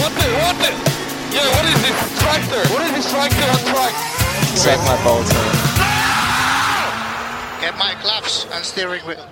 What the, what? Yeah, what is this tractor? What is this tractor my balls. Get my claps and steering wheel.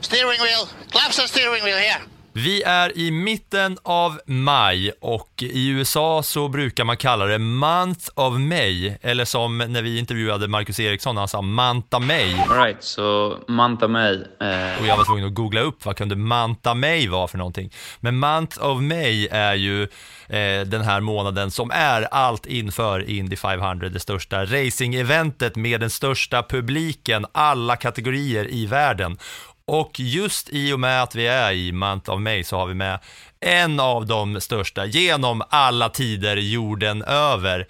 Steering wheel. Claps and steering wheel here. Vi är i mitten av maj och i USA så brukar man kalla det Month of May, eller som när vi intervjuade Marcus Eriksson, han sa Manta May. Alright, så Manta May. Eh, Och jag var tvungen att googla upp vad kunde Manta May vara för någonting. Men Month of May är ju eh, den här månaden som är allt inför Indy 500, det största racing-eventet med den största publiken, alla kategorier i världen. Och just i och med att vi är i Month of May så har vi med en av de största genom alla tider jorden över.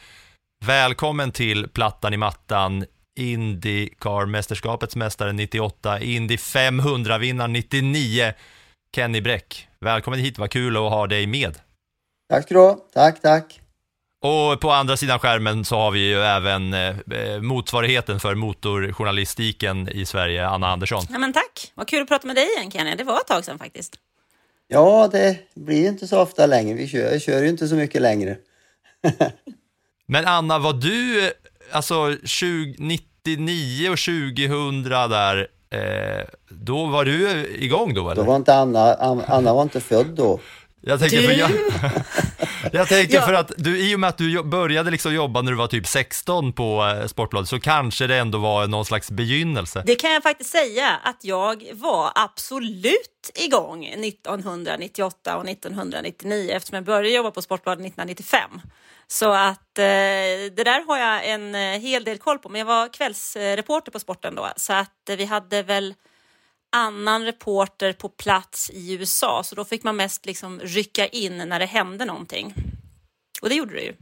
Välkommen till Plattan i mattan, Indycar-mästerskapets mästare 98, Indy 500-vinnaren 99, Kenny Bräck. Välkommen hit, vad kul att ha dig med. Tack ska du ha. Tack, tack. Och på andra sidan skärmen så har vi ju även eh, motsvarigheten för motorjournalistiken i Sverige, Anna Andersson. Ja, men tack, vad kul att prata med dig igen Kenny. Det var ett tag sedan faktiskt. Ja, det blir inte så ofta längre. Vi kör, kör ju inte så mycket längre. Men Anna, var du, alltså 20, 99 och 2000 där, eh, då var du igång då eller? Då var inte Anna, An- Anna var inte född då. Jag tänker, Du- för, jag, jag tänker Ja. för att du, i och med att du började liksom jobba när du var typ 16 på eh, Sportbladet så kanske det ändå var någon slags begynnelse. Det kan jag faktiskt säga att jag var absolut igång 1998 och 1999 eftersom jag började jobba på Sportbladet 1995. Så att eh, det där har jag en eh, hel del koll på. Men jag var kvällsreporter på sporten då så att eh, vi hade väl annan reporter på plats i USA så då fick man mest liksom rycka in när det hände någonting. Och det gjorde det ju.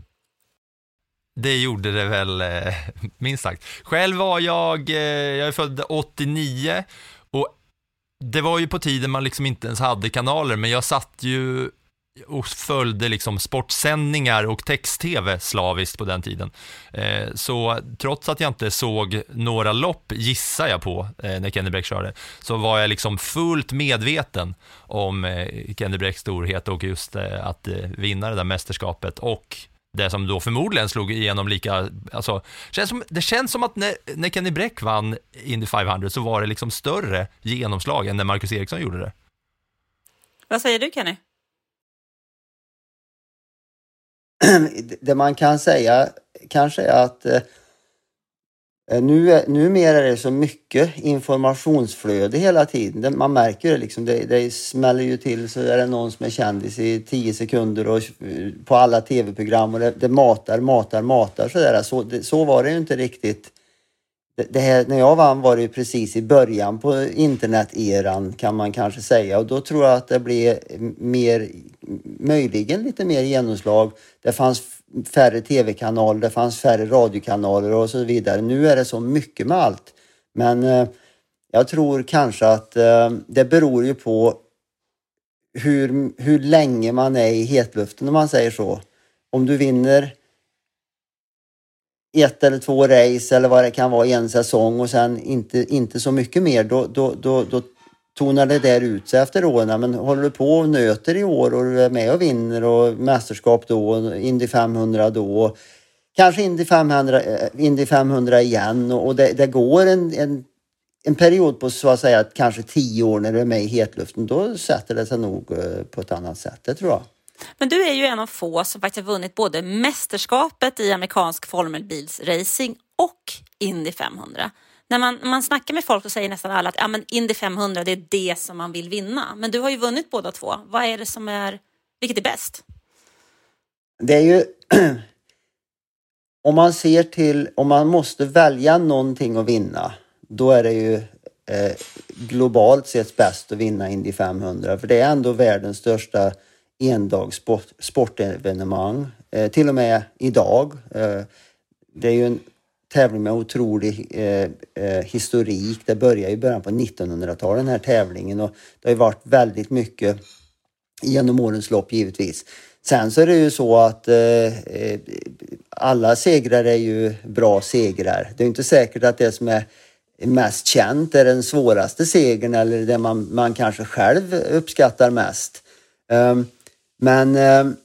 Det gjorde det väl, eh, minst sagt. Själv var jag, eh, jag är född 89 och det var ju på tiden man liksom inte ens hade kanaler, men jag satt ju och följde liksom sportsändningar och text-tv slaviskt på den tiden. Eh, så trots att jag inte såg några lopp, gissar jag på, eh, när Kenny Bräck körde, så var jag liksom fullt medveten om eh, Kenny Bräcks storhet och just eh, att eh, vinna det där mästerskapet och det som då förmodligen slog igenom lika, alltså, känns som, det känns som att när, när Kenny Bräck vann Indy 500 så var det liksom större genomslag än när Marcus Eriksson gjorde det. Vad säger du Kenny? Det man kan säga kanske är att eh, nu, är- numera är det så mycket informationsflöde hela tiden. Man märker det liksom. Det, det smäller ju till så är det någon som är kändis i tio sekunder och på alla tv-program och det, det matar, matar, matar sådär. Så, det, så var det ju inte riktigt. Det, här, när jag vann var det ju precis i början på internet-eran kan man kanske säga och då tror jag att det blev mer, möjligen lite mer genomslag. Det fanns färre tv-kanaler, det fanns färre radiokanaler och så vidare. Nu är det så mycket med allt. Men eh, jag tror kanske att eh, det beror ju på hur, hur länge man är i hetluften om man säger så. Om du vinner ett eller två race eller vad det kan vara i en säsong och sen inte, inte så mycket mer, då, då, då, då tonar det där ut sig efter åren. Men håller du på och nöter i år och du är med och vinner och mästerskap då och Indy 500 då och kanske Indy 500, eh, Indy 500 igen och, och det, det går en, en, en period på så att säga kanske tio år när du är med i hetluften. Då sätter det sig nog eh, på ett annat sätt, det tror jag. Men du är ju en av få som faktiskt har vunnit både mästerskapet i amerikansk formelbilsracing och Indy 500. När man, man snackar med folk så säger nästan alla att ja, men Indy 500 det är det som man vill vinna. Men du har ju vunnit båda två. Vad är det som är, vilket är bäst? Det är ju... om man ser till, om man måste välja någonting att vinna, då är det ju eh, globalt sett bäst att vinna Indy 500. För det är ändå världens största endagssportevenemang. Eh, till och med idag. Eh, det är ju en tävling med otrolig eh, eh, historik. Det började i början på 1900-talet den här tävlingen och det har ju varit väldigt mycket genom årens lopp givetvis. Sen så är det ju så att eh, eh alla segrar är ju bra segrar. Det är inte säkert att det som är mest känt är den svåraste segern eller det man, man kanske själv uppskattar mest. Um, men um,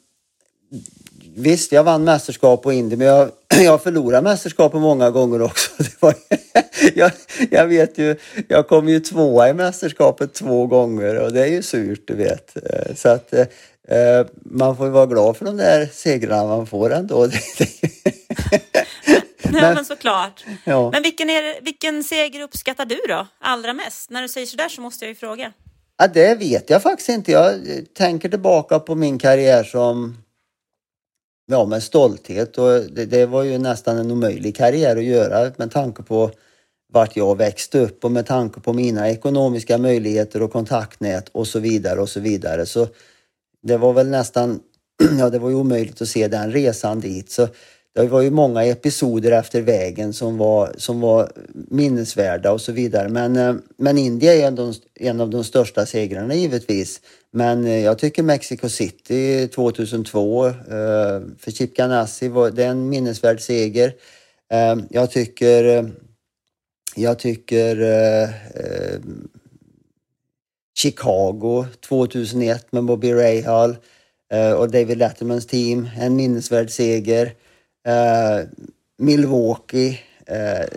visst, jag vann mästerskap på Indy, men jag, jag förlorade mästerskapet många gånger också. Var, jag, jag, vet ju, jag kom ju tvåa i mästerskapet två gånger och det är ju surt, du vet. Eh, så att eh, man får ju vara glad för de där segrarna man får ändå. men, ja, men såklart. Ja. Men vilken, är, vilken seger uppskattar du då allra mest? När du säger sådär så måste jag ju fråga. Ja, det vet jag faktiskt inte. Jag tänker tillbaka på min karriär som ja, med stolthet och det, det, var ju nästan en omöjlig karriär att göra med tanke på vart jag växte upp och med tanke på mina ekonomiska möjligheter och kontaktnät och så vidare och så vidare. Så det var väl nästan, ja det var ju omöjligt att se den resan dit. Så det var ju många episoder efter vägen som var, som var minnesvärda och så vidare. Men, eh, men India är en av, de, en av de största segrarna givetvis. Men eh, jag tycker Mexico City 2002 eh, för Chip Ganassi var det en minnesvärd seger. Jag tycker, jag tycker Chicago 2001 med Bobby Rahal och David Lettermans team, en minnesvärd seger. Eh, Milwaukee. Eh,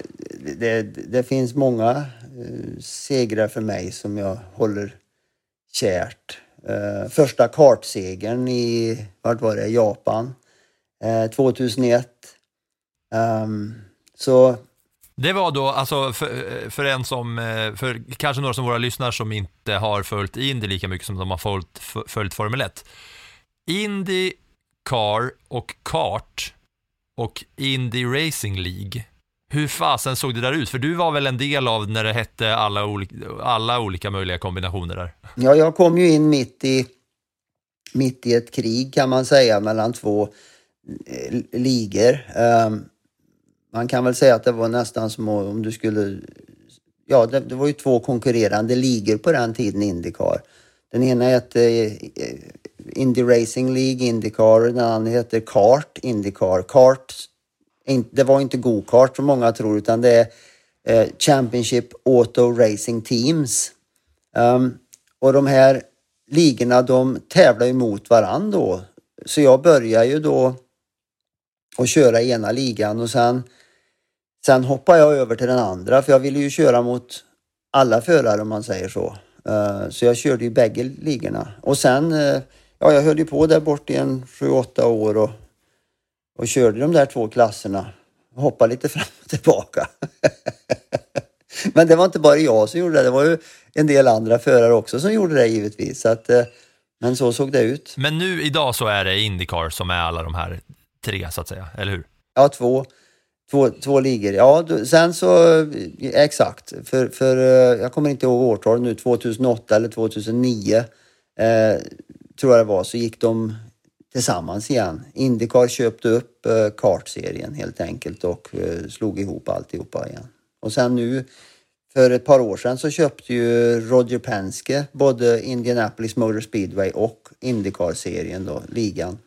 det, det, finns många eh, segrar för mig som jag håller kärt. Eh, första kartsegern i, vart var det, Japan eh, 2001. Ehm, så det var då, alltså för, för en som, eh, för kanske några som våra lyssnare som inte har följt Indy lika mycket som de har följt, följt Formel 1. Indy, Car och Kart och Indy Racing League. Hur fasen såg det där ut? För du var väl en del av när det hette alla, olika, alla olika möjliga kombinationer där? Ja, jag kom ju in mitt i, mitt i ett krig kan man säga mellan två eh, ligor. Um, man kan väl säga att det var nästan som om du skulle... Ja, det, det var ju två konkurrerande ligor på den tiden, Indycar. Den ena hette eh, Indy Racing League, Indycar, den andra heter Kart, Indycar. Kart, det var inte go-kart som många tror utan det är eh, Championship Auto Racing Teams. Um, och de här ligorna de tävlar ju mot varandra då. Så jag börjar ju då att köra i ena ligan och sen, sen hoppar jag över till den andra för jag ville ju köra mot alla förare om man säger så. Uh, så jag körde ju bägge ligorna. Och sen uh, ja, jag höll ju på där bort i en sju, åtta år och, och körde de där två klasserna. Hoppade lite fram och tillbaka. Men det var inte bara jag som gjorde det. Det var ju en del andra förare också som gjorde det givetvis. Så att, eh, men så såg det ut. Men nu idag så är det Indycar som är alla de här tre så att säga, eller hur? Ja, två. Två, två ligor. Ja, sen så exakt. För, för eh, jag kommer inte ihåg årtalet nu, 2008 eller 2009. Eh, tror jag det var, så gick de tillsammans igen. Indycar köpte upp eh, kartserien helt enkelt och eh, slog ihop alltihopa igen. Och sen nu för ett par år sedan så köpte ju Roger Penske både Indianapolis Motor Speedway och Indycar-serien då, ligan.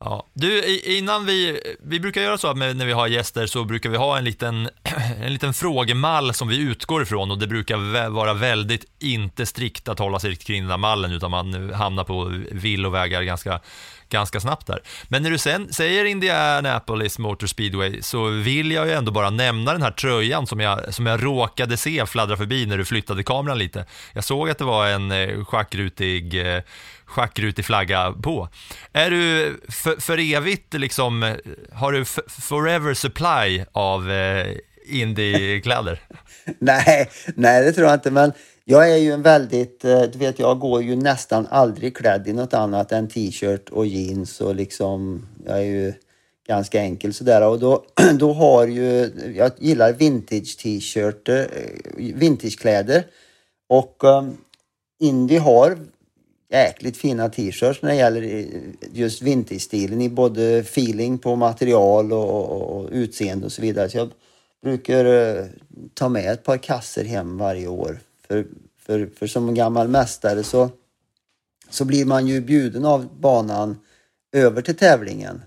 Ja. Du, innan vi, vi brukar göra så att när vi har gäster så brukar vi ha en liten, en liten frågemall som vi utgår ifrån och det brukar vara väldigt inte strikt att hålla sig kring den här mallen utan man hamnar på villovägar ganska, ganska snabbt där. Men när du sen säger Indianapolis Motor Speedway så vill jag ju ändå bara nämna den här tröjan som jag, som jag råkade se fladdra förbi när du flyttade kameran lite. Jag såg att det var en eh, schackrutig eh, schackrutig flagga på. Är du för, för evigt liksom, eh, har du forever supply av eh, indiekläder? nej, nej det tror jag inte, men jag är ju en väldigt, eh, du vet jag går ju nästan aldrig klädd i något annat än t-shirt och jeans och liksom, jag är ju ganska enkel sådär. Och då, då har ju, jag gillar vintage t-shirter, eh, vintagekläder. Och um, Indy har jäkligt fina t-shirts när det gäller just vintage-stilen i både feeling på material och, och, och utseende och så vidare. Så jag brukar uh, ta med ett par kasser hem varje år. För, för, för som gammal mästare så, så blir man ju bjuden av banan över till tävlingen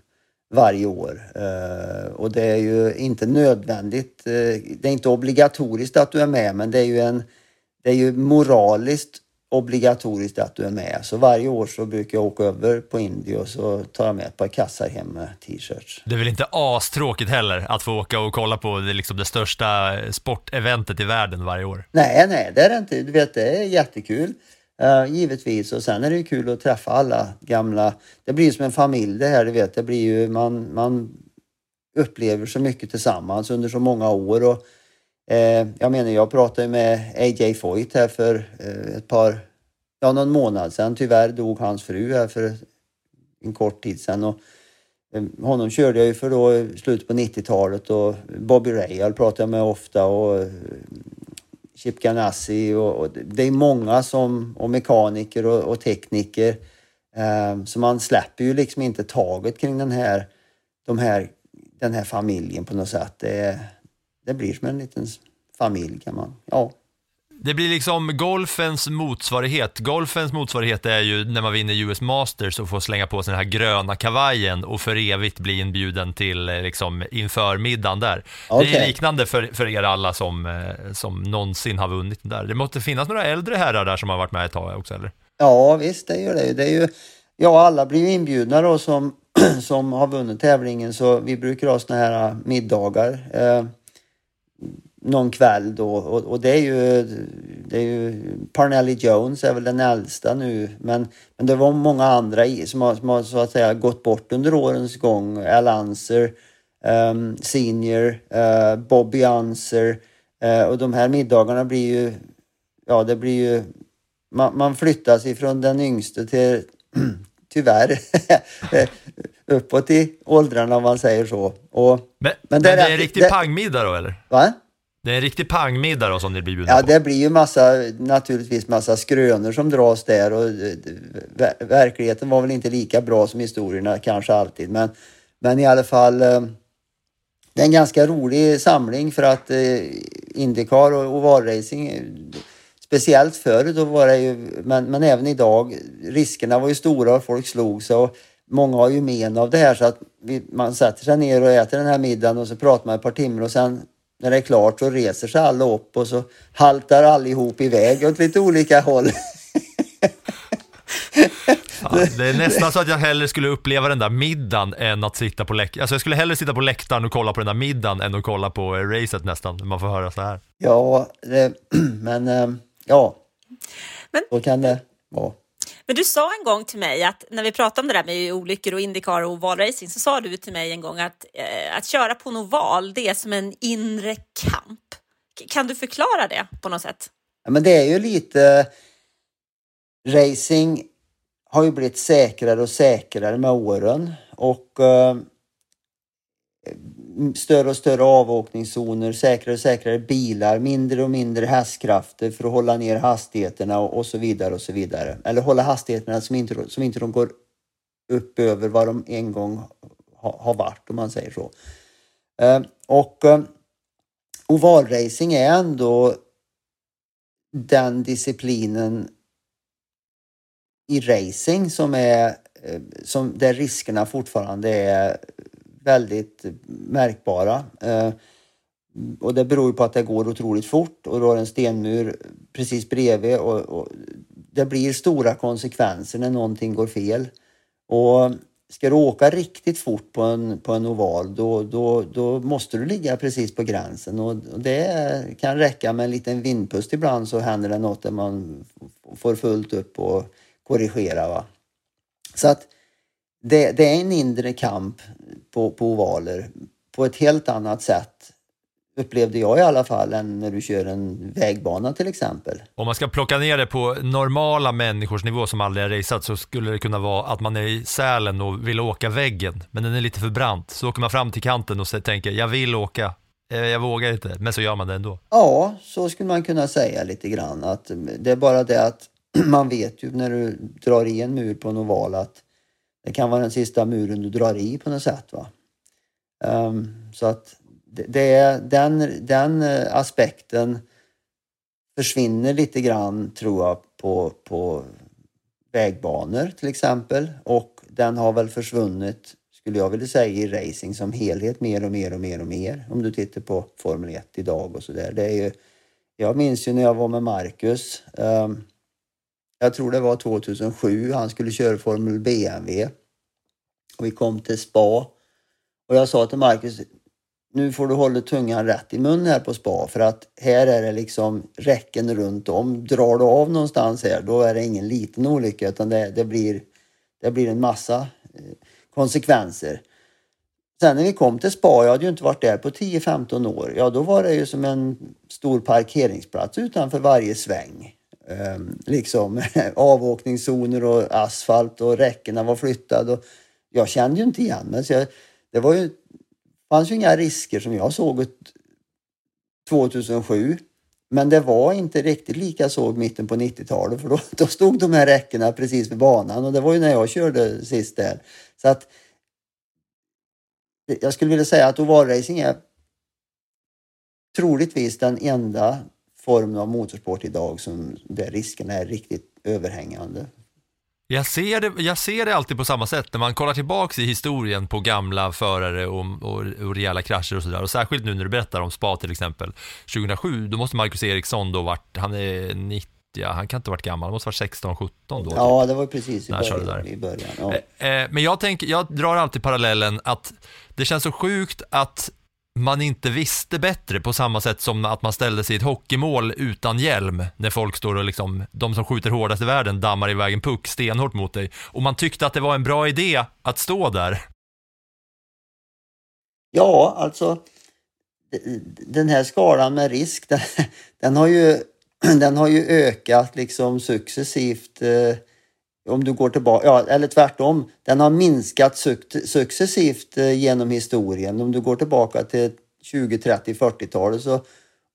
varje år. Uh, och det är ju inte nödvändigt, uh, det är inte obligatoriskt att du är med men det är ju en det är ju moraliskt obligatoriskt att du är med. Så varje år så brukar jag åka över på Indy och så tar jag med ett par kassar hem med t-shirts. Det är väl inte astråkigt heller att få åka och kolla på det, liksom det största sporteventet i världen varje år? Nej, nej, det är det inte. Du vet, det är jättekul. Uh, givetvis. Och sen är det ju kul att träffa alla gamla. Det blir som en familj det här, du vet. Det blir ju, man, man upplever så mycket tillsammans under så många år. Och Eh, jag menar, jag pratade med AJ Foyt här för eh, ett par, ja någon månad sedan. Tyvärr dog hans fru här för en kort tid sedan. Och, eh, honom körde jag ju för då i slutet på 90-talet och Bobby Rahal pratade jag med ofta och eh, Chip Ganassi och, och, det är många som, och mekaniker och, och tekniker. Eh, så man släpper ju liksom inte taget kring den här, de här, den här familjen på något sätt. Det, det blir som en liten familj kan man, ja. Det blir liksom golfens motsvarighet. Golfens motsvarighet är ju när man vinner US Masters och får slänga på sig den här gröna kavajen och för evigt bli inbjuden till eh, liksom inför middagen där. Okay. Det är liknande för, för er alla som, eh, som någonsin har vunnit den där. Det måste finnas några äldre herrar där som har varit med ett tag också eller? Ja visst, det gör det. det är ju, ja, alla blir ju inbjudna då som, som har vunnit tävlingen så vi brukar ha såna här middagar. Eh, någon kväll då och, och, det är ju, det är ju Parnelli Jones är väl den äldsta nu men, men det var många andra som, har, som har så att säga gått bort under årens gång. Al Anser, um, Senior, uh, Bobby Anser uh, och de här middagarna blir ju, ja det blir ju, man, man flyttas ifrån den yngste till tyvärr uppåt i åldrarna om man säger så. Och, men, men, det, är, det är en riktig pangmiddag då eller? Va? Det är en riktig pangmiddag då som ni blir bjudna Ja, på. det blir ju massa, naturligtvis massa skrönor som dras där och eh, verkligheten var väl inte lika bra som historierna kanske alltid. Men, men i alla fall, eh, det är en ganska rolig samling för att eh, Indycar och ovalracing, speciellt förr då var det ju, men, men även idag, riskerna var ju stora och folk slog sig och många har ju men av det här så att vi, man sätter sig ner och äter den här middagen och så pratar man ett par timmar och sen när det är klart så reser sig alla upp och så haltar allihop iväg åt lite olika håll. Ja, det är nästan så att jag hellre skulle uppleva den där middagen än att sitta på läktaren. Alltså jag skulle hellre sitta på läktaren och kolla på den där middagen än att kolla på racet nästan, man får höra så här. Ja, det, men eh, ja, men, så kan det vara. Men du sa en gång till mig att när vi pratade om det där med olyckor och Indycar och ovalracing så sa du till mig en gång att eh, att köra på en oval det är som en inre kamp. Kan du förklara det på något sätt? Ja, men det är ju lite racing har ju blivit säkrare och säkrare med åren och eh, större och större avåkningszoner, säkrare och säkrare bilar, mindre och mindre hästkrafter för att hålla ner hastigheterna och, och så vidare och så vidare. Eller hålla hastigheterna som inte, som inte de går upp över vad de en gång ha, har varit om man säger så. Eh, och eh, ovalracing är ändå den disciplinen i racing som är eh, som där riskerna fortfarande är väldigt märkbara. Eh, och det beror ju på att det går otroligt fort och du har en stenmur precis bredvid och, och det blir stora konsekvenser när någonting går fel. Och ska du åka riktigt fort på en, på en oval då, då, då måste du ligga precis på gränsen och, och det kan räcka med en liten vindpust ibland så händer det något där man får fullt upp och korrigera. Va? Så att det, det är en inre kamp på, på ovaler på ett helt annat sätt upplevde jag i alla fall, än när du kör en vägbana till exempel. Om man ska plocka ner det på normala människors nivå som aldrig har raceat så skulle det kunna vara att man är i Sälen och vill åka väggen, men den är lite för brant. Så åker man fram till kanten och tänker jag vill åka, Eh, jag vågar inte, men så gör man det ändå. Ja, så skulle man kunna säga lite grann. Att det är bara det att man vet ju när du drar i en mur på en oval att det kan vara den sista muren du drar i på något sätt. Va? Um, så att det, det är den, den eh, aspekten försvinner lite grann tror jag på, på vägbanor till exempel och den har väl försvunnit skulle jag vilja säga i racing som helhet mer och mer och mer och mer. Om du tittar på Formel 1 idag och sådär. Det är ju, jag minns ju när jag var med Marcus. Um, jag tror det var 2007. Han skulle köra Formel BMW. Och vi kom till spa. Och jag sa till Marcus, nu får du hålla tungan rätt i mun här på spa för att här är det liksom räcken runt om. Drar du av någonstans här då är det ingen liten olycka utan det, det blir, det blir en massa eh, konsekvenser. Sen när vi kom till spa, jag hade ju inte varit där på 10-15 år, ja då var det ju som en stor parkeringsplats utanför varje sväng eh, liksom avåkningszoner och asfalt och räckena var flyttade. Och jag kände ju inte igen mig. Så jag, det var ju, fanns ju inga risker som jag såg 2007. Men det var inte riktigt lika såg mitten på 90-talet för då, då stod de här räckena precis vid banan och det var ju när jag körde sist där. Så att jag skulle vilja säga att ovalracing är troligtvis den enda formen av motorsport idag som där riskerna är riktigt överhängande. Jag ser, det, jag ser det alltid på samma sätt när man kollar tillbaks i historien på gamla förare och, och, och rejäla krascher och sådär. Och särskilt nu när du berättar om spa till exempel. 2007, då måste Marcus Eriksson då varit, han är 90 Ja, han kan inte ha varit gammal, han måste ha varit 16, 17 då. Ja, det var precis i början. I början ja. Eh, eh, men jag, tänker, jag drar alltid parallellen att det känns så sjukt att man inte visste bättre på samma sätt som att man ställde sig i ett hockeymål utan hjälm när folk står och liksom, de som skjuter hårdast i världen dammar iväg en puck stenhårt mot dig. Och man tyckte att det var en bra idé att stå där. Ja, alltså den här skalan med risk, den, den har ju den har ju ökat liksom successivt. Eh, om du går tillbaka, ja, eller tvärtom, den har minskat successivt eh, genom historien. Om du går tillbaka till 20, 30, 40-talet så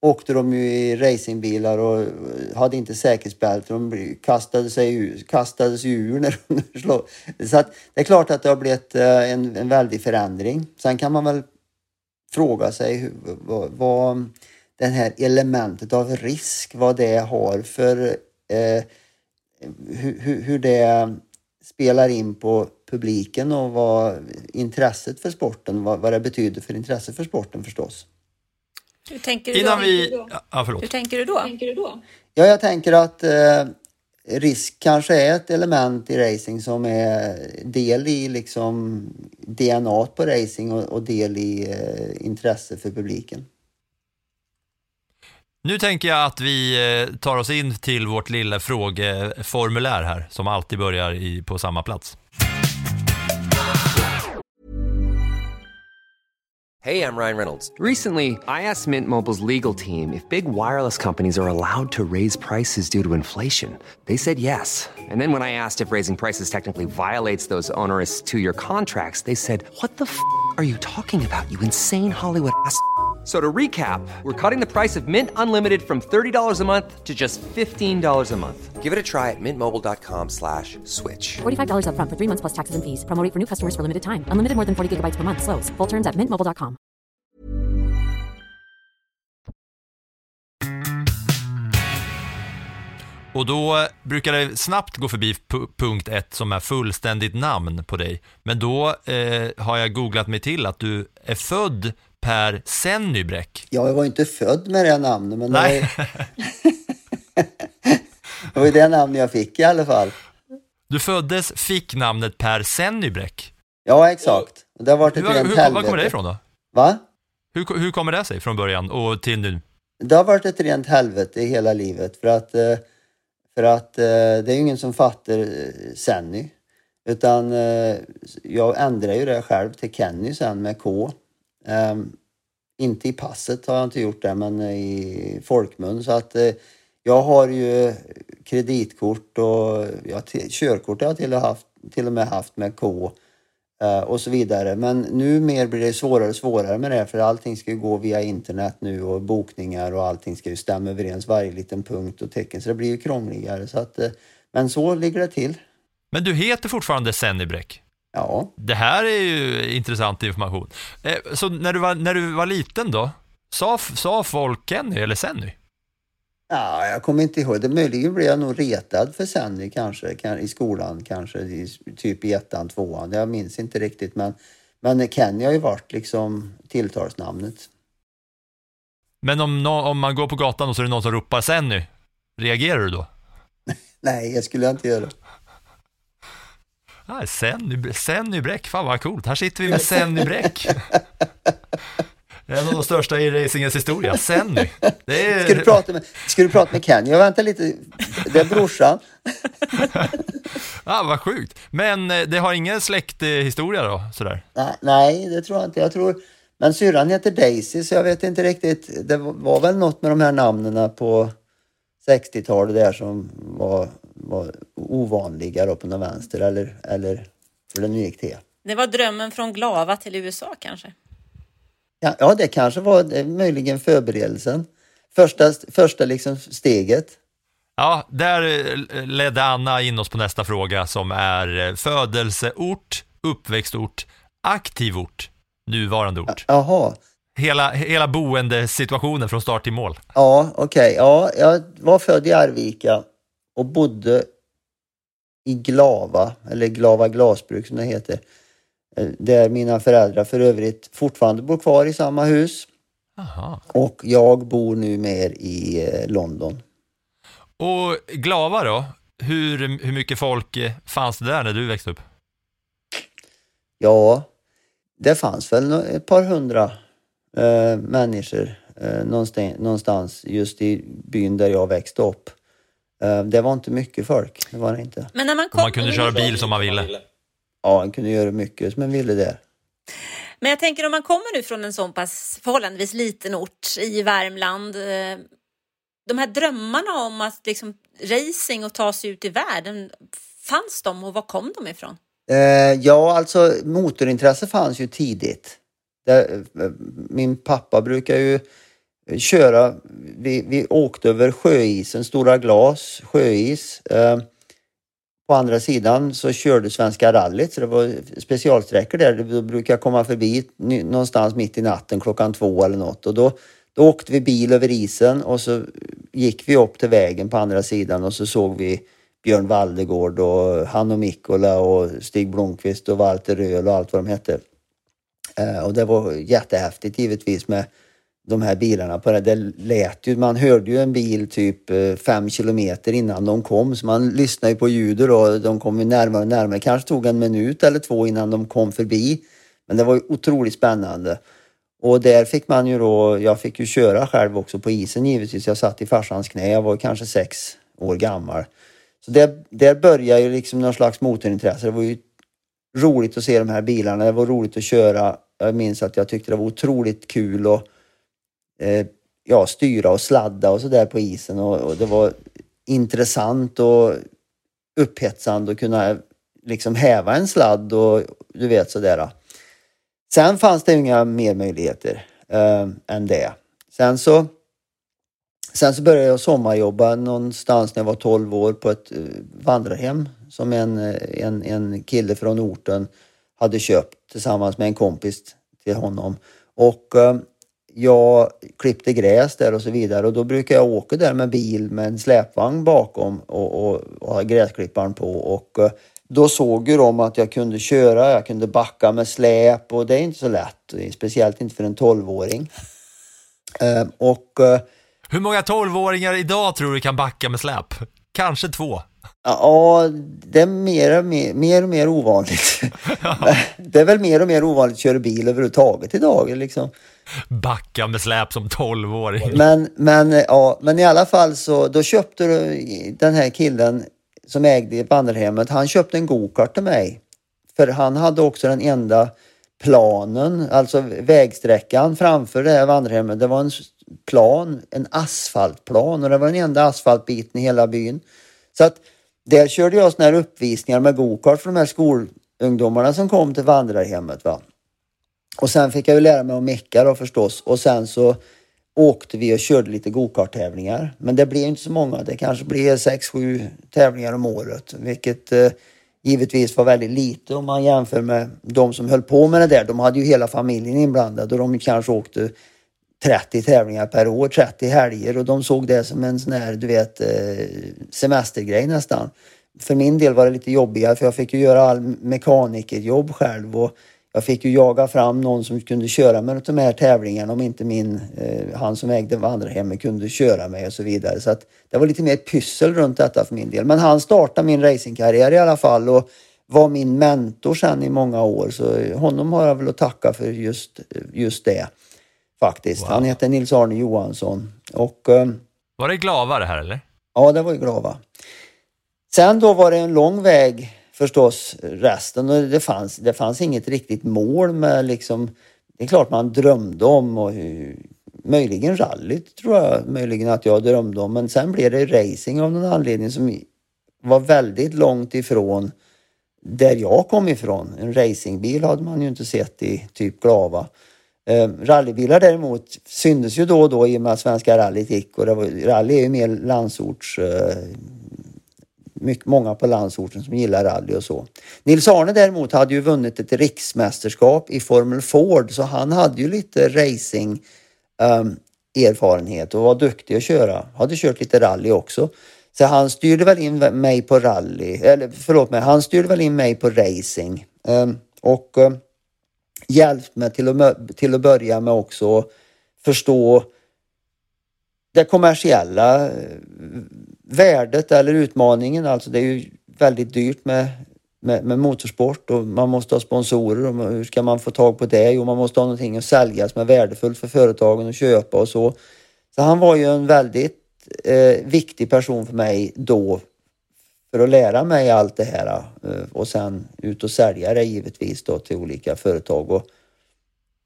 åkte de ju i racingbilar och eh, hade inte säkerhetsbälte. De kastade sig ur, kastades ur när de slog. Så att det är klart att det har blivit eh, en, en väldig förändring. Sen kan man väl fråga sig hur, vad, vad det här elementet av risk, vad det har för eh, hur, hur det spelar in på publiken och vad intresset för sporten, vad, vad det betyder för intresset för sporten förstås. Hur tänker du Innan då? vi... Ja, förlåt. Hur tänker du då? Tänker du då? Ja, jag tänker att eh, risk kanske är ett element i racing som är del i liksom DNA på racing och, och del i eh, intresse för publiken. Nu tänker jag att vi eh, tar oss in till vårt lilla frågeformulär här, som alltid börjar i, på samma plats. Hej, jag Ryan Reynolds. Recently, I asked Mint Mobile's legal team if big wireless companies are allowed to raise prices due to inflation. They said yes. And then when I asked if raising prices technically violates those onerous two-year contracts, they said, what the f*** are you talking about, you insane Hollywood ass?" So to recap, we're cutting the price of Mint Unlimited from $30 a month to just $15 a month. Give it a try at mintmobile.com slash switch. $45 up front for three months plus taxes and fees. Promoting for new customers for limited time. Unlimited more than 40 gigabytes per month. Slows. Full terms at mintmobile.com. Och då brukar det snabbt gå förbi punkt ett som är fullständigt namn på dig. Men då eh, har jag googlat mig till att du är född Per Sennybräck. Ja, jag var inte född med det namnet, men Nej. det var, det var det namnet jag fick i alla fall. Du föddes, fick namnet Per Sennybräck. Ja, exakt. Det har varit ett hur, rent hur, helvete. Var kommer det ifrån då? Va? Hur, hur kommer det sig från början och till nu? Det har varit ett rent helvete i hela livet för att, eh, för att eh, det är ju ingen som fattar eh, Senny. Utan jag ändrade ju det själv till Kenny sen med K. Um, inte i passet har jag inte gjort det, men i folkmun. Så att eh, jag har ju kreditkort och ja, körkort har jag till och, haft, till och med haft med K eh, och så vidare. Men nu mer blir det svårare och svårare med det för allting ska ju gå via internet nu och bokningar och allting ska ju stämma överens varje liten punkt och tecken så det blir ju krångligare. Så att, eh, men så ligger det till. Men du heter fortfarande Sennybräck? Ja. Det här är ju intressant information. Eh, Så när du var, när du var liten då, sa, sa folk Kenny eller Senny? Ja, jag kommer inte ihåg. Det möjligen blev jag nog retad för Senny kanske, kan- i skolan kanske, i, typ i ettan, tvåan. Jag minns inte riktigt men, men Kenny har ju varit liksom tilltalsnamnet. Men om, nå- om man går på gatan och så är det någon som ropar Senny, reagerar du då? Nej, det skulle jag inte göra. Ah, Senny, Senny Bräck, fan vad coolt. Här sitter vi med Senny Bräck. En av de största i racingens historia, Senny. Det är... Ska du prata med, ska du prata med Kenny? Jag väntar lite. Det är brorsan. ah, vad sjukt. Men eh, det har ingen släkthistoria då, sådär? Nej, det tror jag inte. Jag tror... Men syrran heter Daisy så jag vet inte riktigt. Det var- var väl något med de här namnen på 60-talet där som var, var ovanliga då på den vänster eller, eller hur det nu gick till. Det var drömmen från Glava till USA kanske. Ja, ja, det kanske var det, möjligen förberedelsen. Första, första liksom steget. Ja, där eh, ledde Anna in oss på nästa fråga som är eh, födelseort, uppväxtort, aktiv ort, nuvarande ort. Jaha. Hela, hela boendesituationen från start till mål. Ja, okej. Ja, jag var född i Arvika och bodde i Glava, eller Glava glasbruk som det heter. Eh, Där mina föräldrar för övrigt fortfarande bor kvar i samma hus. Aha. Och jag bor nu mer i eh, London. Och Glava då? Hur, hur mycket folk eh, fanns det där när du växte upp? Ja, det fanns väl ett par hundra eh, människor eh, någonstans, någonstans just i byn där jag växte upp. Eh, det var inte mycket folk, det var det inte. Men när man Och kom... man kunde köra bil som man ville. Ja, man kunde göra mycket som man ville där. Men jag tänker om man kommer nu från en sån pass förhållandevis liten ort i Värmland. eh, De här drömmarna om att liksom racing och ta sig ut i världen, fanns de och var kom de ifrån? Eh, ja, alltså motorintresse fanns ju tidigt. Det, min pappa brukar ju köra, vi, vi åkte över sjöisen, Stora Glas, sjöis. Eh, på andra sidan så körde Svenska rallyt, så det var specialsträckor där. Då brukar jag komma förbi någonstans mitt i natten klockan två eller något. Och då, då åkte vi bil över isen och så gick vi upp till vägen på andra sidan och så såg vi Björn Valdegård och Hanno Mikkola och Stig Blomqvist och Walter Röhl och allt vad de hette. Eh, och det var jättehäftigt givetvis med de här bilarna på det. Det lät ju, man hörde ju en bil typ eh, fem kilometer innan de kom så man lyssnade ju på ljudet och de kom ju närmare och närmare. kanske tog en minut eller två innan de kom förbi. Men det var ju otroligt spännande. Och där fick man ju då, jag fick ju köra själv också på isen givetvis. Jag satt i farsans knä, jag var kanske sex år gammal. Så där, där började ju liksom någon slags motorintresse. Det var ju roligt att se de här bilarna, det var roligt att köra. Jag minns att jag tyckte det var otroligt kul och eh, ja, styra och sladda och sådär på isen och, och det var intressant och upphetsande att kunna liksom häva en sladd och du vet sådär. Sen fanns det inga mer möjligheter eh, än det. Sen så, sen så började jag sommarjobba någonstans när jag var 12 år på ett eh, vandrarhem som en, eh, en, en kille från orten hade köpt tillsammans med en kompis till honom. Och eh, jag klippte gräs där och så vidare och då brukar jag åka där med bil med en släpvagn bakom och, och, och ha gräsklipparen på och eh, då såg ju de att jag kunde köra, jag kunde backa med släp och det är inte så lätt, speciellt inte för en tolvåring. Ehm, och eh, Hur många tolvåringar idag tror du kan backa med släp? Kanske två. Ja, det är mer och mer, mer, och mer ovanligt. det är väl mer och mer ovanligt att köra bil överhuvudtaget idag. Liksom. Backa med släp som 12-åring. Men, men, ja, men i alla fall så då köpte du- den här killen som ägde vandrarhemmet, han köpte en gokart till mig. För han hade också den enda planen, alltså vägsträckan framför det här vandrarhemmet, det var en plan, en asfaltplan och det var den enda asfaltbiten i hela byn. Så att där körde jag såna här uppvisningar med gokart för de här skolungdomarna som kom till vandrarhemmet. Va? Och sen fick jag ju lära mig att mecka då förstås och sen så åkte vi och körde lite gokarttävlingar. Men det blev inte så många. Det kanske blev sex, sju tävlingar om året, vilket eh, givetvis var väldigt lite om man jämför med de som höll på med det där. De hade ju hela familjen inblandad och de kanske åkte 30 tävlingar per år, 30 helger och de såg det som en sån här, du vet, eh, semestergrej nästan. För min del var det lite jobbigare för jag fick ju göra all mekanikerjobb själv och jag fick ju jaga fram någon som kunde köra med de här tävlingarna om inte min, eh, han som ägde vandrarhemmet kunde köra mig och så vidare. Så att det var lite mer pyssel runt detta för min del. Men han startade min racingkarriär i alla fall och var min mentor sen i många år. Så honom har jag väl att tacka för just, just det faktiskt. Han heter Nils-Arne Johansson. Och, eh, Var det Glava det här eller? Ja, det var ju Glava. Sen då var det en lång väg förstås resten och det fanns, det fanns inget riktigt mål med liksom Det är klart man drömde om och hur- möjligen rallyt tror jag möjligen att jag drömde om men sen blev det racing av någon anledning som var väldigt långt ifrån där jag kom ifrån. En racingbil hade man ju inte sett i typ Glava. Eh, rallybilar däremot syntes ju då och då i och med att Svenska rallyt gick och det var, rally är ju mer landsorts eh, mycket, många på landsorten som gillar rally och så. Nils Arne däremot hade ju vunnit ett riksmästerskap i Formel Ford så han hade ju lite racing ehm, erfarenhet och var duktig att köra. Hade kört lite rally också. Så han styrde väl in mig på rally, eller förlåt mig, han styrde väl in mig på racing. Ehm, och um, hjälpt mig till att, till att börja med också förstå det kommersiella eh, värdet eller utmaningen. Alltså det är ju väldigt dyrt med, med, med motorsport och man måste ha sponsorer. Och hur ska man få tag på det? Jo, man måste ha någonting att sälja som är värdefullt för företagen att köpa och så. Så han var ju en väldigt eh, viktig person för mig då för att lära mig allt det här eh, och sen ut och sälja det givetvis då till olika företag. Och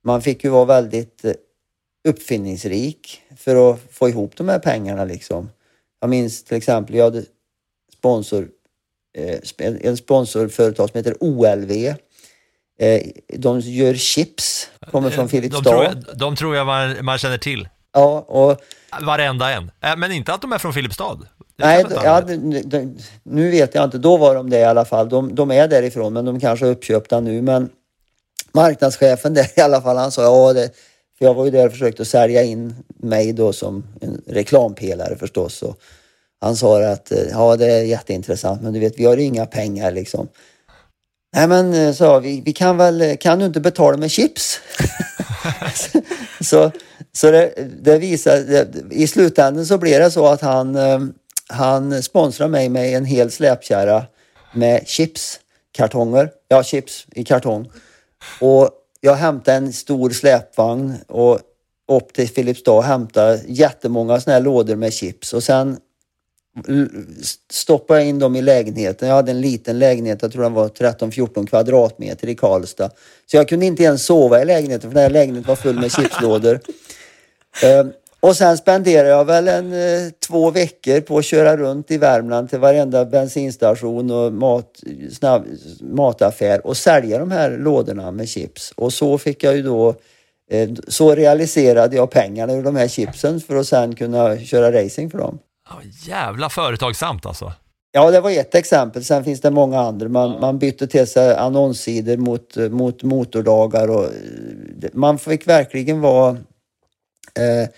man fick ju vara väldigt eh, uppfinningsrik för att få ihop de här pengarna liksom. Jag minns till exempel, jag hade sponsor, eh, en sponsorföretag som heter OLV. De gör chips, kommer från De Filipstad. tror, jag- de tror jag man, man känner till. Ja, och Varenda en. Men inte att de är från Filipstad. Nej, ja, nu vet jag inte. Då var de det i alla fall. De, de är därifrån, men de kanske är uppköpta nu. Men marknadschefen där i alla fall, han sa ja, det, för jag var ju där och försökte sälja in mig då som en reklampelare förstås. Och han sa att eh, ja, det är jätteintressant, men du vet, vi har inga pengar liksom. Nej men eh, sa vi, vi kan väl, eh, kan du inte betala med chips? så så det, det visar, det, i slutändan så blev det så att han, han sponsrade mig med en hel släpkärra med chipskartonger. Ja, chips i kartong. Och jag hämtade en stor släpvagn och upp till Filipstad och hämtade jättemånga såna här lådor med chips och sen stoppade jag in dem i lägenheten. Jag hade en liten lägenhet, jag tror den var 13-14 kvadratmeter i Karlstad. Så jag kunde inte ens sova i lägenheten för den här lägenheten var full med chipslådor. Och sen spenderade jag väl en eh, två veckor på att köra runt i Värmland till varenda bensinstation och mat, snabb, mataffär och sälja de här lådorna med chips. Och så fick jag ju då, eh, så realiserade jag pengarna ur de här chipsen för att sen kunna köra racing för dem. Jävla företagsamt alltså. Ja, det var ett exempel. Sen finns det många andra. Man, man bytte till sig annonssidor mot, mot motordagar och eh, man fick verkligen vara eh,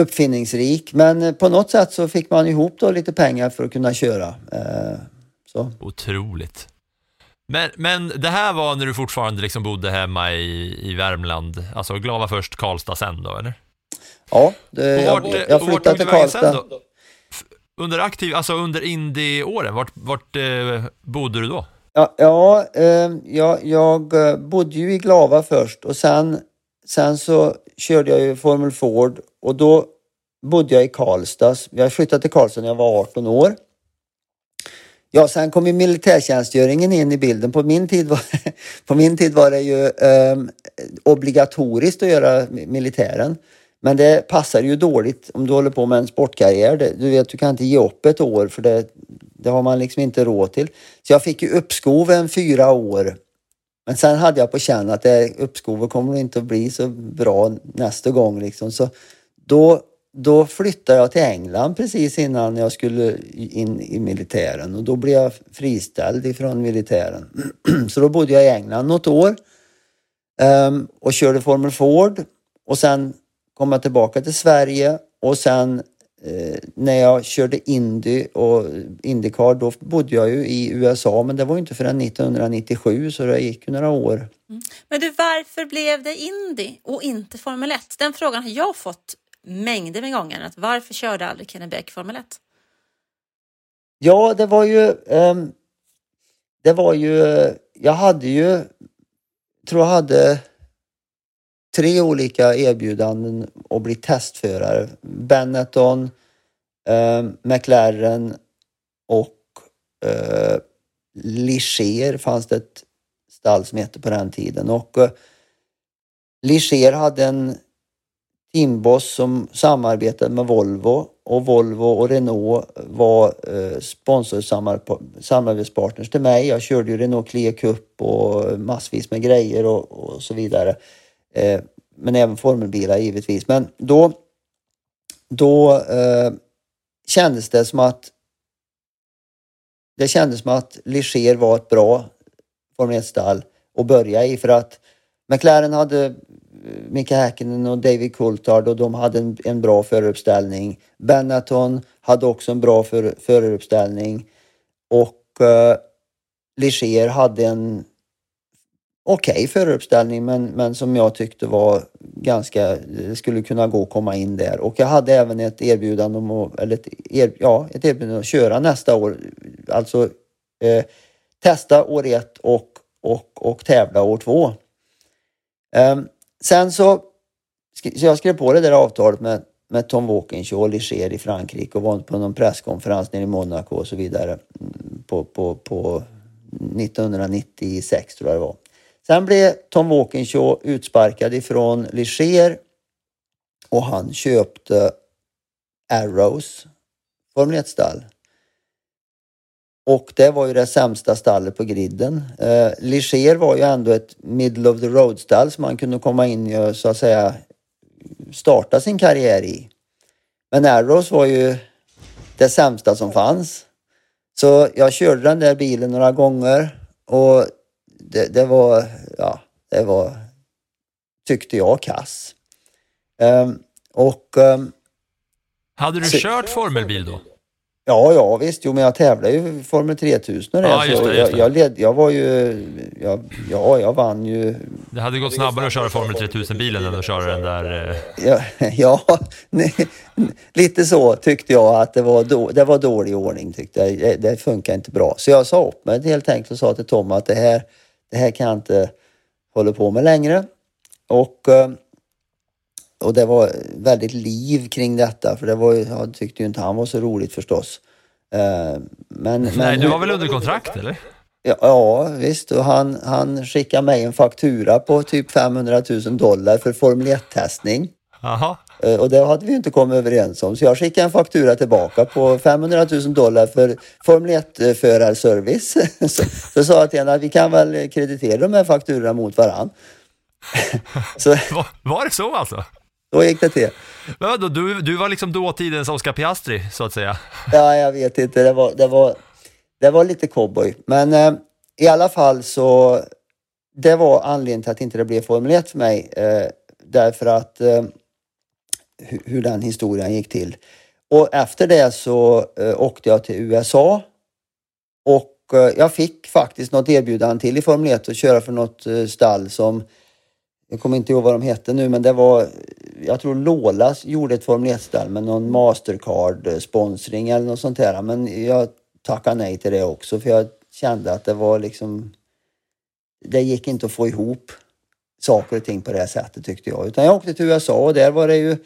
uppfinningsrik. Men eh, på något sätt så fick man ihop då lite pengar för att kunna köra. Eh, så. Otroligt. Men, men det här var när du fortfarande liksom bodde hemma i, i Värmland, alltså Glava först, Karlstad sen då, eller? Ja, det, jag, vart- jag vart flyttade till Karlstad. Under aktiv, alltså under indie-åren, vart, vart eh, bodde du då? Ja, ja eh, jag, jag eh, bodde ju i Glava först och sen, sen så körde jag ju Formel Ford och då bodde jag i Karlstad. Jag flyttade till Karlstad när jag var 18 år. Ja, sen kom ju militärtjänstgöringen in i bilden. På min tid var, på min tid var det ju um, obligatoriskt att göra militären. Men det passar ju dåligt om du håller på med en sportkarriär. Du vet, du kan inte ge upp ett år för det, det har man liksom inte råd till. Så jag fick ju uppskov en fyra år. Men sen hade jag på känn att det uppskovet kommer inte att bli så bra nästa gång liksom. Så då, då flyttade jag till England precis innan jag skulle in i militären och då blev jag friställd ifrån militären. så då bodde jag i England något år um, och körde Formel Ford och sen kom jag tillbaka till Sverige och sen eh, när jag körde Indy och Indycar då bodde jag ju i USA men det var ju inte förrän 1997 så det gick ju några år. Mm. Men du, varför blev det Indy och inte Formel 1? Den frågan har jag fått mängder med gånger. Att varför körde aldrig Kenny Beck Formel 1? Ja, det var ju... Um, det var ju... Jag hade ju... tror jag hade tre olika erbjudanden att bli testförare. Benetton, eh, McLaren och eh, Ligier fanns det ett stall som hette på den tiden. Och eh, Ligier hade en teamboss som samarbetade med Volvo och Volvo och Renault var eh, sponsorsamarbetspartners till mig. Jag körde ju Renault Clio Cup och massvis med grejer och, och så vidare. Eh, men även formelbilar givetvis. Men då, då eh, kändes det som att det kändes som att Liger var ett bra Formel 1-stall att börja i för att McLaren hade eh, Mika Häkkinen och David Coulthard och de hade en, en bra föruppställning. Benetton hade också en bra för, föruppställning och eh, Liger hade en okej okay föruppställning men, men som jag tyckte var ganska, det skulle kunna gå att komma in där. Och jag hade även ett erbjudande om att, eller ett, er, ja, ett erbjudande att köra nästa år. Alltså eh, testa år ett och, och, och tävla år två. Eh, sen så, så jag skrev på det där avtalet med, med Tom Walkinshaw och Ligier i Frankrike och var på någon presskonferens nere i Monaco och så vidare mm, på, på, på 1996 tror jag det var. Sen blev Tom Walkinshaw utsparkad ifrån Ligier och han köpte Arrows Formel 1-stall. Och det var ju det sämsta stallet på griden. Eh, Ligier var ju ändå ett middle of the road-stall som man kunde komma in och så att säga starta sin karriär i. Men Arrows var ju det sämsta som fanns. Så jag körde den där bilen några gånger och det, det, var, ja, det var, tyckte jag, kass. Um, och... Um, Hade du så, kört formelbil då? Ja, ja visst. Jo, men jag tävlade ju Formel 3000 och ja, just det, just det. Jag, jag, led, jag var ju... Jag, ja, jag vann ju... Det hade gått snabbare att köra Formel 3000-bilen än att köra den där... Eh... Ja, ja nej, lite så tyckte jag att det var, då, det var dålig ordning tyckte jag. Det, det funkar inte bra. Så jag sa upp mig helt enkelt och sa till Tom att det här det här kan jag inte hålla på med längre. Och, eh, och det var väldigt liv kring detta för det var jag tyckte ju inte han var så roligt förstås. Eh, men, Nej, men, du var väl under kontrakt eller? Ja, ja visst, och han, han skickade mig en faktura på typ 500 000 dollar för Formel 1-testning. Aha. Eh, och det hade vi inte kommit överens om. Så jag skickade en faktura tillbaka på 500 000 dollar för Formel 1-förarservice. så, så sa jag till henne att vi kan väl kreditera de här fakturorna mot varann. så, var, var det så alltså? Då gick det till. Men du, du var liksom dåtidens Oscar Piastri, så att säga? Ja, jag vet inte. Det var, det var, det var lite cowboy. Men eh, i alla fall så, det var anledningen till att inte det blev Formel 1 för mig. Eh, därför att eh, hur den historien gick till. Och efter det så eh, åkte jag till USA och eh, jag fick faktiskt något erbjudande till i Formel 1 att köra för något eh, stall som jag kommer inte ihåg vad de hette nu men det var jag tror Lola gjorde ett Formel 1-stall med någon Mastercard-sponsring eller något sånt där. Men jag tackade nej till det också för jag kände att det var liksom det gick inte att få ihop saker och ting på det här sättet tyckte jag. Utan jag åkte till USA och där var det ju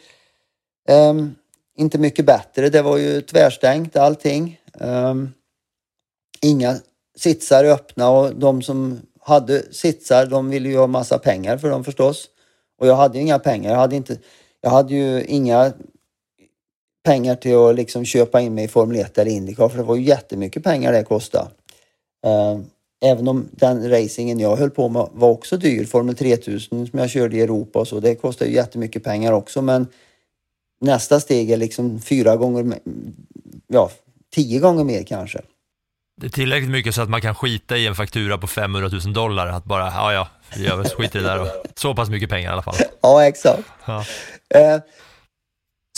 Um, inte mycket bättre. Det var ju tvärstängt allting. Um, inga sitsar öppna och de som hade sitsar de ville ju ha massa pengar för dem förstås. Och jag hade ju inga pengar. Jag hade, inte, jag hade ju inga pengar till att liksom köpa in mig i Formel 1 eller Indycar för det var ju jättemycket pengar det kostade. Um, Även om den racingen jag höll på med var också dyr. Formel 3000 som jag körde i Europa och så. Det kostade ju jättemycket pengar också men nästa steg är liksom fyra gånger, ja tio gånger mer kanske. Det är tillräckligt mycket så att man kan skita i en faktura på 500 000 dollar. Att bara, ja ja, vi gör väl skit i det där. Och, så pass mycket pengar i alla fall. Ja, exakt. Ja. Eh,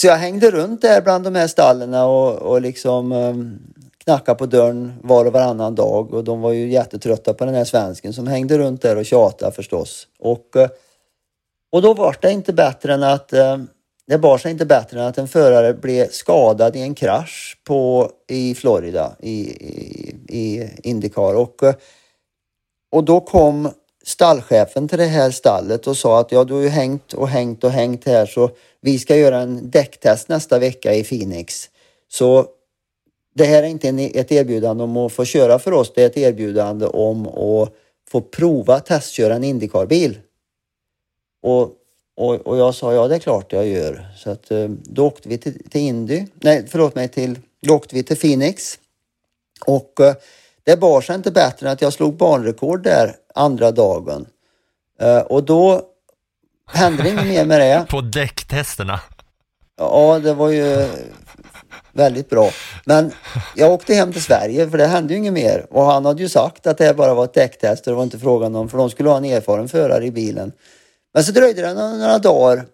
så jag hängde runt där bland de här stallen och, och liksom um, knackade på dörren var och varannan dag och de var ju jättetrötta på den här svensken som hängde runt där och tjatade förstås. Och, eh, och då var det inte bättre än att eh, det bar sig inte bättre än att en förare blev skadad i en krasch på, i Florida i, i, i Indycar. Och, eh, och då kom stallchefen till det här stallet och sa att ja, du har ju hängt och hängt och hängt här så vi ska göra en däcktest nästa vecka i Phoenix. Så det här är inte ett erbjudande om att få köra för oss, det är ett erbjudande om att få prova testköra en Indycar-bil. Och, och, och jag sa ja, det är klart jag gör. Så att, eh, då åkte vi till, till Indy, nej förlåt mig, till, då åkte vi till Phoenix. Och eh, det bar sig inte bättre än att jag slog banrekord där andra dagen. Eh, och då hände det inget mer med det. På däcktesterna. Ja, det var ju väldigt bra. Men jag åkte hem till Sverige för det hände ju inget mer. Och han hade ju sagt att det bara var ett däcktest och det var inte frågan om, för de skulle ha en erfaren förare i bilen. Men så dröjde det några, några dagar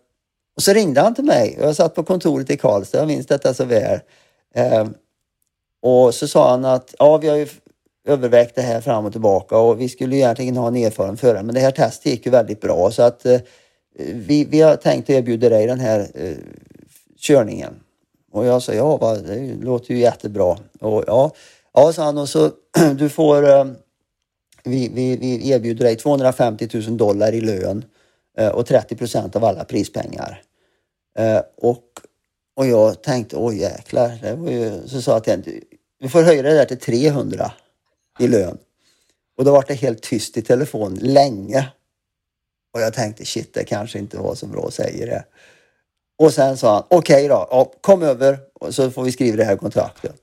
och så ringde han till mig. Jag satt på kontoret i Karlstad, jag minns detta så väl. Eh, och så sa han att ja, vi har ju övervägt det här fram och tillbaka och vi skulle egentligen ha en erfaren förare men det här testet gick ju väldigt bra så att eh, vi, vi har tänkt erbjuda dig den här eh, körningen. Och jag sa ja, va, det låter ju jättebra. Och ja, ja sa han och så du får eh, vi, vi, vi erbjuder dig 250 000 dollar i lön eh, Eh, och 30 procent av alla prispengar. Eh, och, och jag tänkte, åh jäklar, det var ju, så sa jag till vi får höja det där till 300 i lön. Och då var det helt tyst i telefon länge. Och jag tänkte, shit, det kanske inte var så bra att säga det. Och sen sa han, okej då, ja, kom över så får vi skriva det här kontraktet.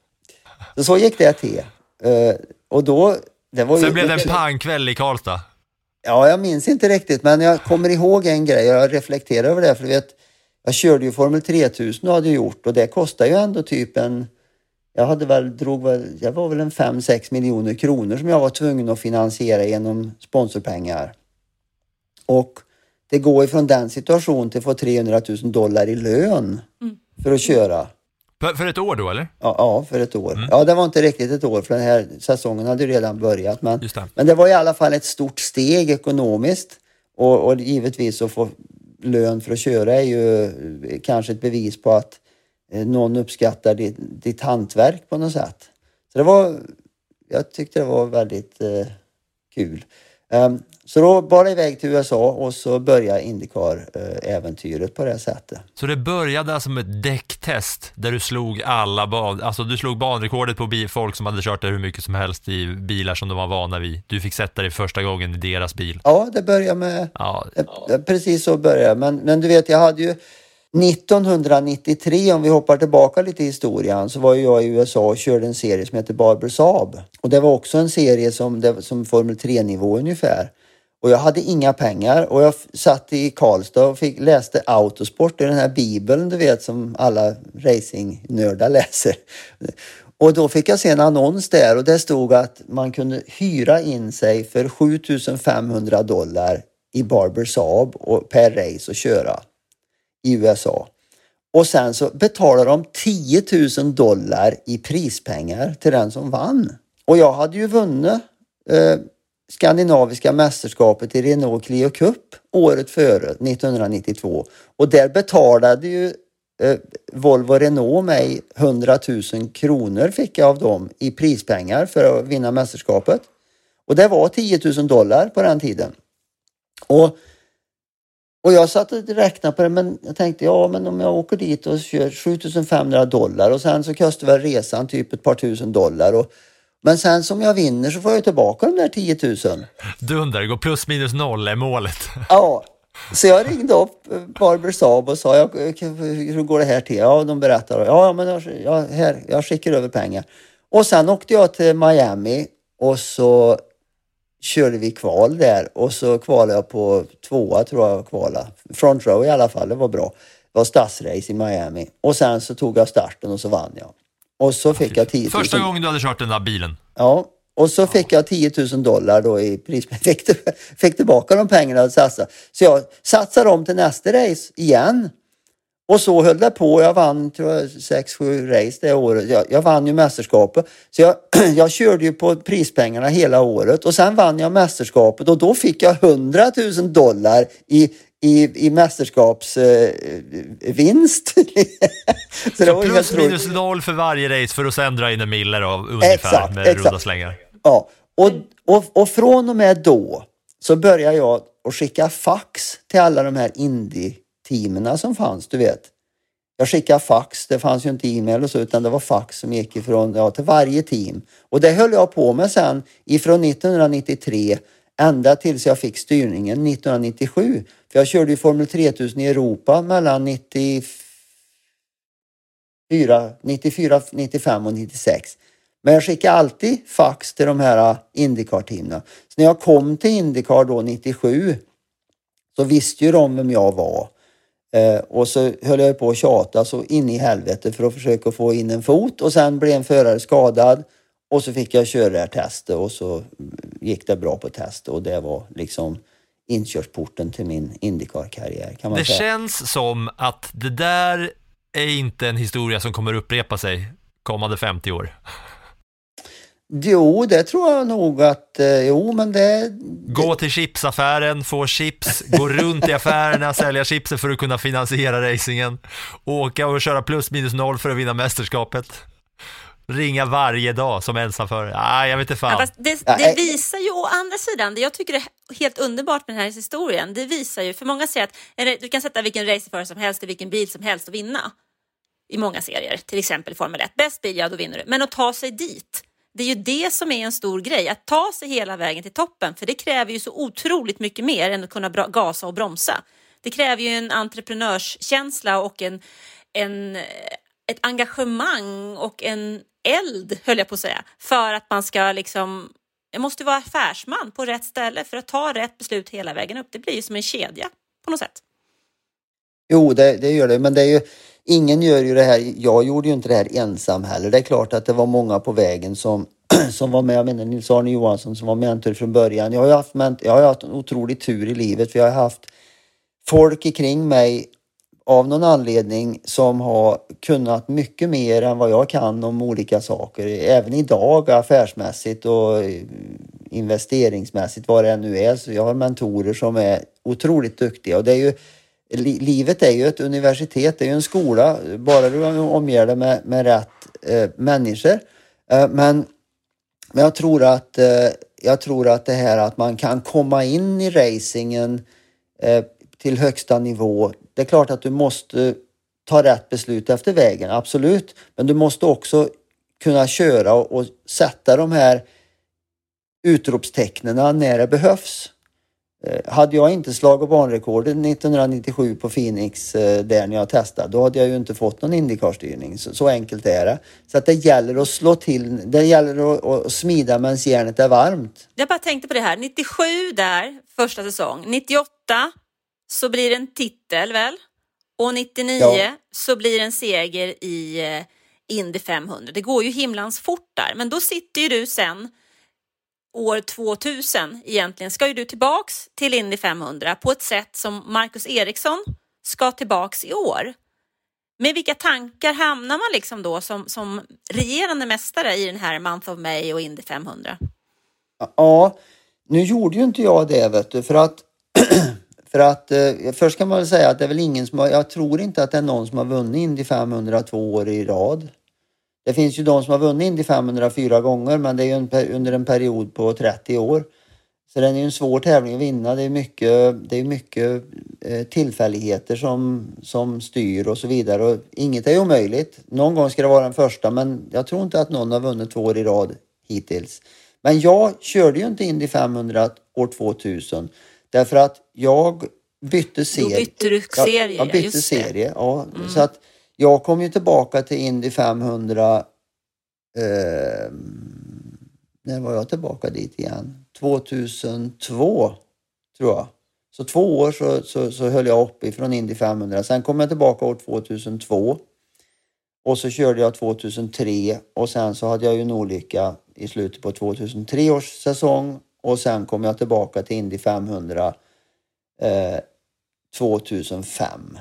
Så, så gick det till. Eh, och då, det var ju... Sen blev det en pangkväll i Karlstad. Ja, jag minns inte riktigt, men jag kommer ihåg en grej. Jag reflekterar över det, för du vet, jag körde ju Formel 3000 och hade gjort och det kostar ju ändå typ en... Jag hade väl, drog väl, jag var väl en 5-6 miljoner kronor som jag var tvungen att finansiera genom sponsorpengar. Och det går ifrån den situationen till att få 300 000 dollar i lön för att köra. För, för ett år då eller? Ja, ja, för ett år. Mm. Ja, det var inte riktigt ett år för den här säsongen hade ju redan börjat. Men, det. men det var i alla fall ett stort steg ekonomiskt. Och, och givetvis att få lön för att köra är ju eh, kanske ett bevis på att eh, någon uppskattar ditt, ditt hantverk på något sätt. Så det var, jag tyckte det var väldigt eh, kul. Ehm, så då bar det iväg till USA och så började Indycar-äventyret på det sättet. Så det började alltså med ett däcktest där du slog alla ban, alltså du slog banrekordet på bil, folk som hade kört det hur mycket som helst i bilar som de var vana vid. Du fick sätta dig första gången i deras bil. Ja, det började med... Ja, Eh, Precis så började. Men, men du vet, jag hade ju 1993, om vi hoppar tillbaka lite i historien, så var jag i USA och körde en serie som heter Barber Saab. Och det var också en serie som, som Formel 3-nivå ungefär. Och jag hade inga pengar och jag satt i Karlstad och fick, läste Autosport i den här bibeln du vet som alla racingnördar läser. Och då fick jag se en annons där och det stod att man kunde hyra in sig för 7500 dollar i Barber Saab och per race och köra i USA. Och sen så betalar de 10 000 dollar i prispengar till den som vann. Och jag hade ju vunnit eh, skandinaviska mästerskapet i Renault Clio Cup året före, 1992. Och där betalade ju eh, Volvo Renault mig 100 000 kronor fick jag av dem i prispengar för att vinna mästerskapet. Och det var 10 000 dollar på den tiden. Och och jag satt och räknade på det men jag tänkte ja men om jag åker dit och kör 7500 dollar och sen så kostar väl resan typ ett par tusen dollar och, men sen som jag vinner så får jag tillbaka de där 10 000. Dunder, gå plus minus noll är målet. Ja, så jag ringde upp eh, Barber Saab och sa, jag, hur går det här till? Ja, de berättade. Ja, men jag, jag, här, jag skickar över pengar. Och sen åkte jag till Miami och så körde vi kval där och så kvalade jag på tvåa tror jag kvala. Front row i alla fall, det var bra. Det var stadsrace i Miami och sen så tog jag starten och så vann jag. Och så fick jag 10 000. Första gången du hade kört den där bilen. Ja, och så fick jag 10 000 dollar då i pris. Fick, fick tillbaka de pengarna jag satsade. Så jag satsade om till nästa race igen. Och så höll det på. Jag vann tror jag, sex, sju race det året. Jag, jag vann ju mästerskapet. Så jag, jag körde ju på prispengarna hela året och sen vann jag mästerskapet och då fick jag 100 000 dollar i, i, i mästerskapsvinst. Eh, så det var plus minus noll för varje race för att sen dra in en miller av ungefär exakt, med exakt. runda slängar. Ja, och, och, och från och med då så började jag att skicka fax till alla de här indie-teamen som fanns, du vet. Jag skickade fax, det fanns ju inte e-mail och så, utan det var fax som gick ifrån, ja, till varje team. Och det höll jag på med sen ifrån 1993 ända tills jag fick styrningen 1997. För jag körde ju Formel 3000 i Europa mellan 94, 94, 95 och 96. Men jag skickade alltid fax till de här äh, Indycar-teamen. Så när jag kom till Indycar då 97 så visste ju de vem jag var. Eh, och så höll jag på att tjata så in i helvete för att försöka få in en fot och sen blev en förare skadad och så fick jag köra det här testet och så gick det bra på testet och det var liksom inkörsporten till min Indycar-karriär kan man det säga. Det känns som att det där är inte en historia som kommer upprepa sig kommande 50 år. Jo, det tror jag nog att, eh, jo men det... Gå till chipsaffären, få chips, gå runt i affärerna, sälja chipsen för att kunna finansiera racingen, åka och köra plus minus noll för att vinna mästerskapet. Ringa varje dag som ensamförare. Ah, jag vet inte fan. Ja, det, det, visar ju å andra sidan, det jag tycker är helt underbart med den här historien, det visar ju, för många säger att du kan sätta vilken racerförare som helst i vilken bil som helst och vinna. I många serier, till exempel Formel 1. Bäst bil, ja då vinner du. Men att ta sig dit, det är ju det som är en stor grej, att ta sig hela vägen till toppen, för det kräver ju så otroligt mycket mer än att kunna gasa och bromsa. Det kräver ju en entreprenörskänsla och en, en, ett engagemang och en eld, höll jag på att säga, för att man ska liksom jag måste vara affärsman på rätt ställe för att ta rätt beslut hela vägen upp. Det blir ju som en kedja på något sätt. Jo, det, det gör det, men det är ju ingen gör ju det här. Jag gjorde ju inte det här ensam heller. Det är klart att det var många på vägen som, som var med. Jag menar Nils-Arne Johansson som var mentor från början. Jag har, haft, jag har haft en otrolig tur i livet för jag har haft folk kring mig av någon anledning som har kunnat mycket mer än vad jag kan om olika saker. Även idag affärsmässigt och eh, investeringsmässigt vad det nu är. Så jag har mentorer som är otroligt duktiga och det är ju livet är ju ett universitet, det är ju en skola, bara du omger med, med rätt eh, människor. Eh, men, men jag tror att eh, jag tror att det här att man kan komma in i racingen eh, till högsta nivå. Det är klart att du måste ta rätt beslut efter vägen, absolut. Men du måste också kunna köra och, och sätta de här utropstecknen när det behövs. Eh, hade jag inte slagit banrekordet 1997 på Phoenix eh, där när jag testade, då hade jag ju inte fått någon Indycar-styrning. Så, så, enkelt är det. Så att det gäller att slå till, det gäller att, att smida medan järnet är varmt. Jag bara tänkte på det här, 97 där, första säsong, 98 så blir det en titel väl? Och 99 ja. så blir det en seger i eh, Indy 500. Det går ju himlans fort där, men då sitter ju du sen år 2000 egentligen ska ju du tillbaks till Indy 500 på ett sätt som Marcus Eriksson ska tillbaks i år. Med vilka tankar hamnar man liksom då som, som regerande mästare i den här Month of May och Indy 500? Ja, nu gjorde ju inte jag det vet du för att för att eh, först kan man väl säga att det är väl ingen som har, jag tror inte att det är någon som har vunnit Indy 500 två år i rad. Det finns ju de som har vunnit Indy 500 fyra gånger men det är ju en, under en period på 30 år. Så den är ju en svår tävling att vinna. Det är mycket, det är mycket eh, tillfälligheter som, som styr och så vidare. Och inget är omöjligt. Någon gång ska det vara den första men jag tror inte att någon har vunnit två år i rad hittills. Men jag körde ju inte Indy 500 år 2000 därför att jag bytte serie. bytte du Jag- serie, Jag, bytte just det. serie, ja. Mm. Så att jag kom ju tillbaka till Indy 500 eh, när var jag tillbaka dit igen? 2002 tror jag. Så två år så, så, så höll jag upp ifrån Indy 500. Sen kom jag tillbaka år 2002. Och så körde jag 2003 och sen så hade jag ju en olycka i slutet på 2003 års säsong och sen kom jag tillbaka till Indy 500 eh, 2005.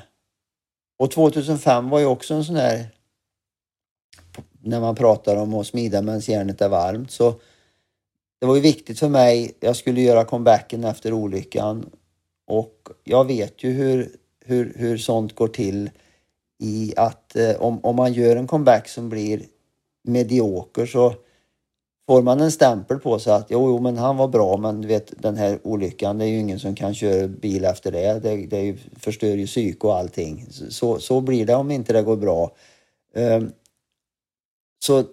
Och 2005 var ju också en sån här när man pratar om att smida medan järnet är varmt så det var ju viktigt för mig. Jag skulle göra comebacken efter olyckan och jag vet ju hur, hur, hur sånt går till i att eh, om, om man gör en comeback som blir medioker så får man en stämpel på sig att jo, jo men han var bra men du vet den här olyckan det är ju ingen som kan köra bil efter det. Det, det är ju, förstör ju psyk och allting. Så, så, blir det om inte det går bra. Um, så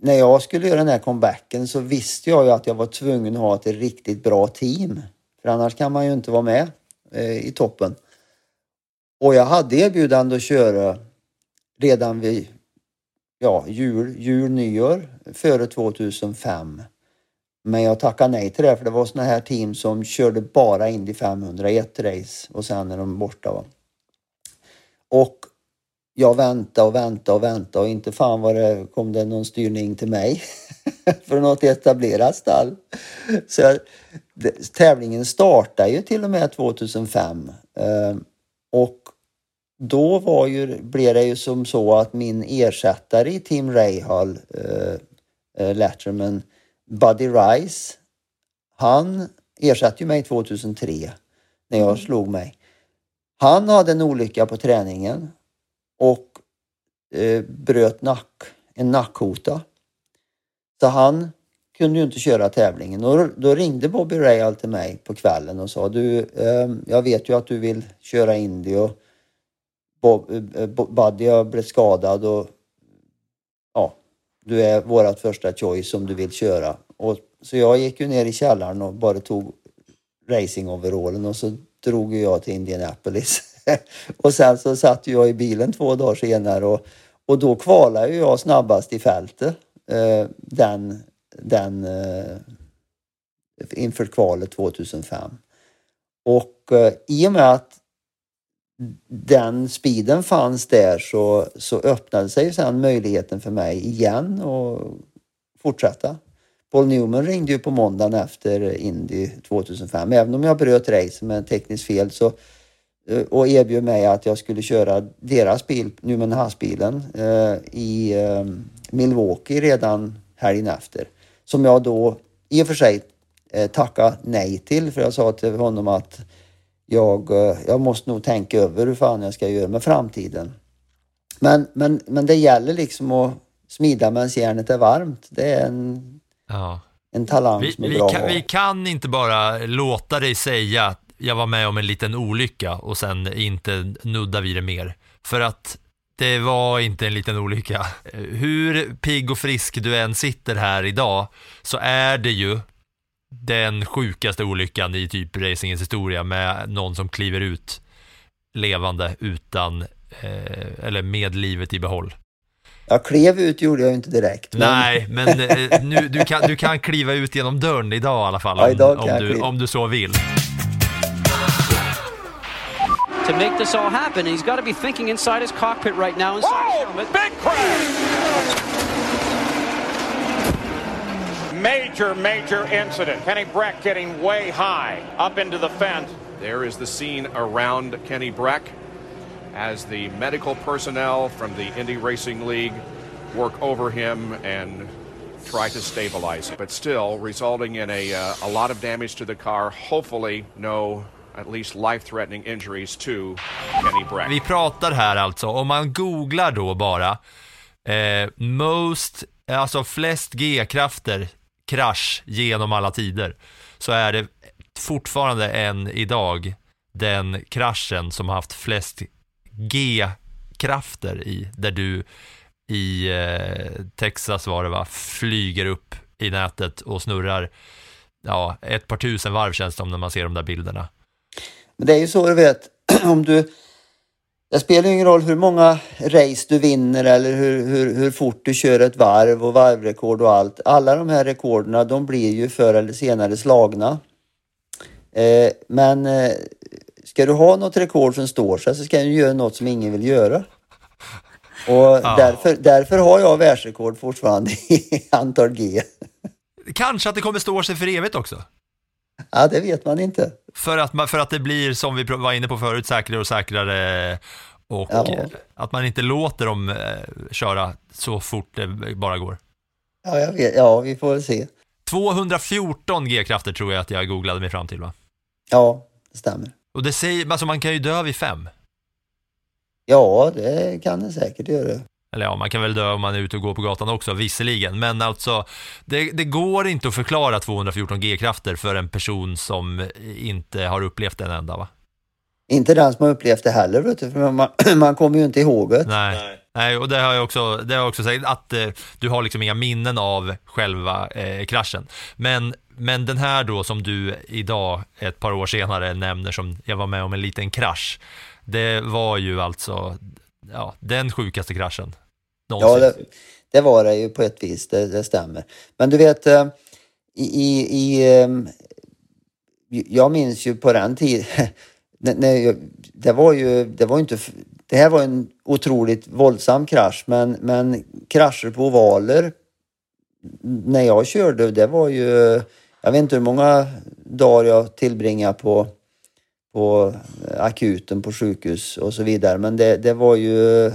när jag skulle göra den här comebacken så visste jag ju att jag var tvungen att ha ett riktigt bra team. För annars kan man ju inte vara med eh, i toppen. Och jag hade erbjudande att köra redan vid ja, jul, jul, nyår före 2005. Men jag tackade nej till det för det var såna här team som körde bara Indy 500 i ett race och sen är de borta. Va? Och jag väntade och väntade och väntade och inte fan var det, kom det någon styrning till mig från något etablerat stall. Så jag, det, tävlingen startade ju till och med 2005. Eh, och då var ju, blev det ju som så att min ersättare i Team Rahal, eh, eh, Letterman, Buddy Rice, han ersatte ju mig 2003 när jag slog mig. Han hade en olycka på träningen och eh, bröt nack, en nackhota. Så han kunde ju inte köra tävlingen och då ringde Bobby Rahal till mig på kvällen och sa du, eh, jag vet ju att du vill köra Indy och Eh, Buddy har blivit skadad och ja, du är vårat första choice om du vill köra. Och, så jag gick ju ner i källaren och bara tog racingoverallen och så drog ju jag till Indianapolis. och sen så satt ju jag i bilen två dagar senare och, och då kvalade ju jag snabbast i fältet. Eh, den, den eh, inför kvalet 2005. Och eh, i och med att den speeden fanns där så, så öppnade sig sen möjligheten för mig igen att fortsätta. Paul Newman ringde ju på måndagen efter Indy 2005. Även om jag bröt race med tekniskt fel så, eh, och erbjöd mig att jag skulle köra deras bil, Newman Haas-bilen, eh, i eh, Milwaukee redan helgen efter. Som jag då i och för sig eh, tackade nej till för jag sa till honom att jag, eh, jag måste nog tänka över hur fan jag ska göra med framtiden. Men, men, men det gäller liksom att smida medan järnet är varmt. Det är en, Ja. en talang Vi, som är vi, bra kan, vi kan inte bara låta dig säga att jag var med om en liten olycka och sen inte nudda vid det mer. För att det var inte en liten olycka. Hur pigg och frisk du än sitter här idag så är det ju den sjukaste olyckan i typ racingens historia med någon som kliver ut levande utan, eh, eller med livet i behåll. Jag klev ut gjorde jag inte direkt. men- Nej, men eh, nu, du, kan, du kan kliva ut genom dörren idag i alla fall, Ja, om, idag kan om, du, kliva. om du så vill. To make this all happen, he's got to be thinking inside his cockpit right now. Inside his helmet. Big crash! Major, major incident. Kenny Breck getting way high up into the fence. There is the scene around Kenny Breck as the medical personnel from the Indy Racing League work over him and try to stabilize him. But still, resulting in a, uh, a lot of damage to the car. Hopefully, no at least life-threatening injuries to Kenny Breck. Vi pratar här alltså, om man googlar då bara, eh, most, alltså flest G-krafter, krasch genom alla tider, så är det fortfarande än idag den kraschen som har haft flest G-krafter i, där du i eh, Texas var det va, flyger upp i nätet och snurrar ja, ett par tusen varv känns det som när man ser de där bilderna. Men det är ju så du vet, om du... Det spelar ingen roll hur många race du vinner eller hur, hur, hur fort du kör ett varv och varvrekord och allt. Alla de här rekorden de blir ju förr eller senare slagna. Eh, men eh, ska du ha något rekord som står sig så ska du göra något som ingen vill göra. Och Ja. därför, därför har jag världsrekord fortfarande i antal G. Kanske att det kommer stå sig för evigt också. Ja, det vet man inte. För att, man, för att det blir, som vi var inne på förut, säkrare och säkrare och Ja. att man inte låter dem eh, köra så fort det bara går. Ja, jag vet. ja, vi får väl se. 214 G-krafter tror jag att jag googlade mig fram till va? Ja, det stämmer. Och det säger, alltså man kan ju dö vid fem. Ja, det kan det säkert göra. Eller ja, man kan väl dö om man är ute och går på gatan också, visserligen. Men alltså, det, det går inte att förklara 214 G-krafter för en person som inte har upplevt en enda va? Inte den som har upplevt det heller, vet du, för man, man kommer ju inte ihåg det. Nej. Nej, och det har jag också, det har jag också sagt, att eh, du har liksom inga minnen av själva eh, kraschen. Men, men den här då som du idag, ett par år senare, nämner som jag var med om en liten krasch. Det var ju alltså, ja, den sjukaste kraschen Ja, det, det var det ju på ett vis, det, det stämmer. Men du vet, eh, i, i, i, ehm, jag minns ju på den tiden, när- det var ju, det var inte, det här var en otroligt våldsam krasch, men, men krascher på ovaler när jag körde, det var ju, jag vet inte hur många dagar jag tillbringade på, på akuten på sjukhus och så vidare, men det, det var ju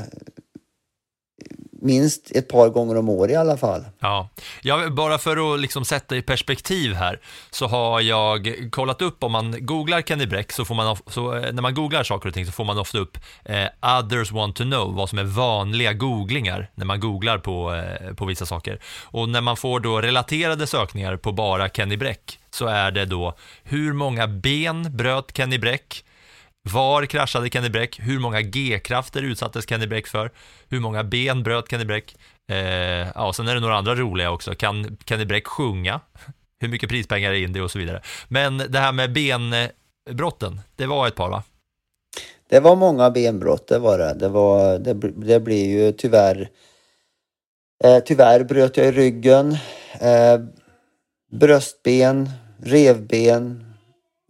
minst ett par gånger om året i alla fall. Ja, jag, bara för att liksom sätta i perspektiv här så har jag kollat upp om man googlar Kenny Bräck så får man, så, eh, när man googlar saker och ting så får man ofta upp eh, others want to know, vad som är vanliga googlingar när man googlar på, eh, på vissa saker. Och när man får då relaterade sökningar på bara Kenny Bräck så är det då hur många ben bröt Kenny Bräck? Var kraschade Kenny Bräck? Hur många G-krafter utsattes Kenny Bräck för? Hur många ben bröt Kenny Bräck? Eh, ja, sen är det några andra roliga också. Kan Kenny Bräck sjunga? Hur mycket prispengar är in det och så vidare. Men det här med benbrotten, det var ett par va? Det var många benbrott, det var det. Det, var, det, det blev ju tyvärr... Eh, tyvärr bröt jag i ryggen, eh, bröstben, revben,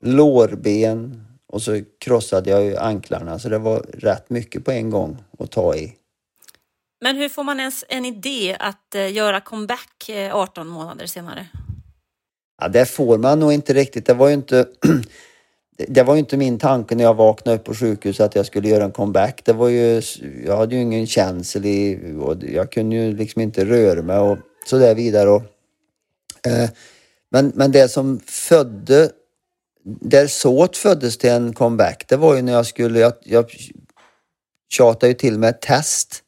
lårben och så krossade jag ju anklarna. Så det var rätt mycket på en gång att ta i. Men hur får man ens en idé att eh, göra comeback eh, 18 månader senare? Ja, det får man nog inte riktigt. Det var ju inte... Det var ju inte min tanke när jag vaknade upp på sjukhus att jag skulle göra en comeback. Det var ju... Jag hade ju ingen känsel i... Och jag kunde ju liksom inte röra mig och så där vidare. Och, eh, men, men det som födde... Där såt föddes till en comeback, det var ju när jag skulle... Jag, jag tjatade ju till med ett test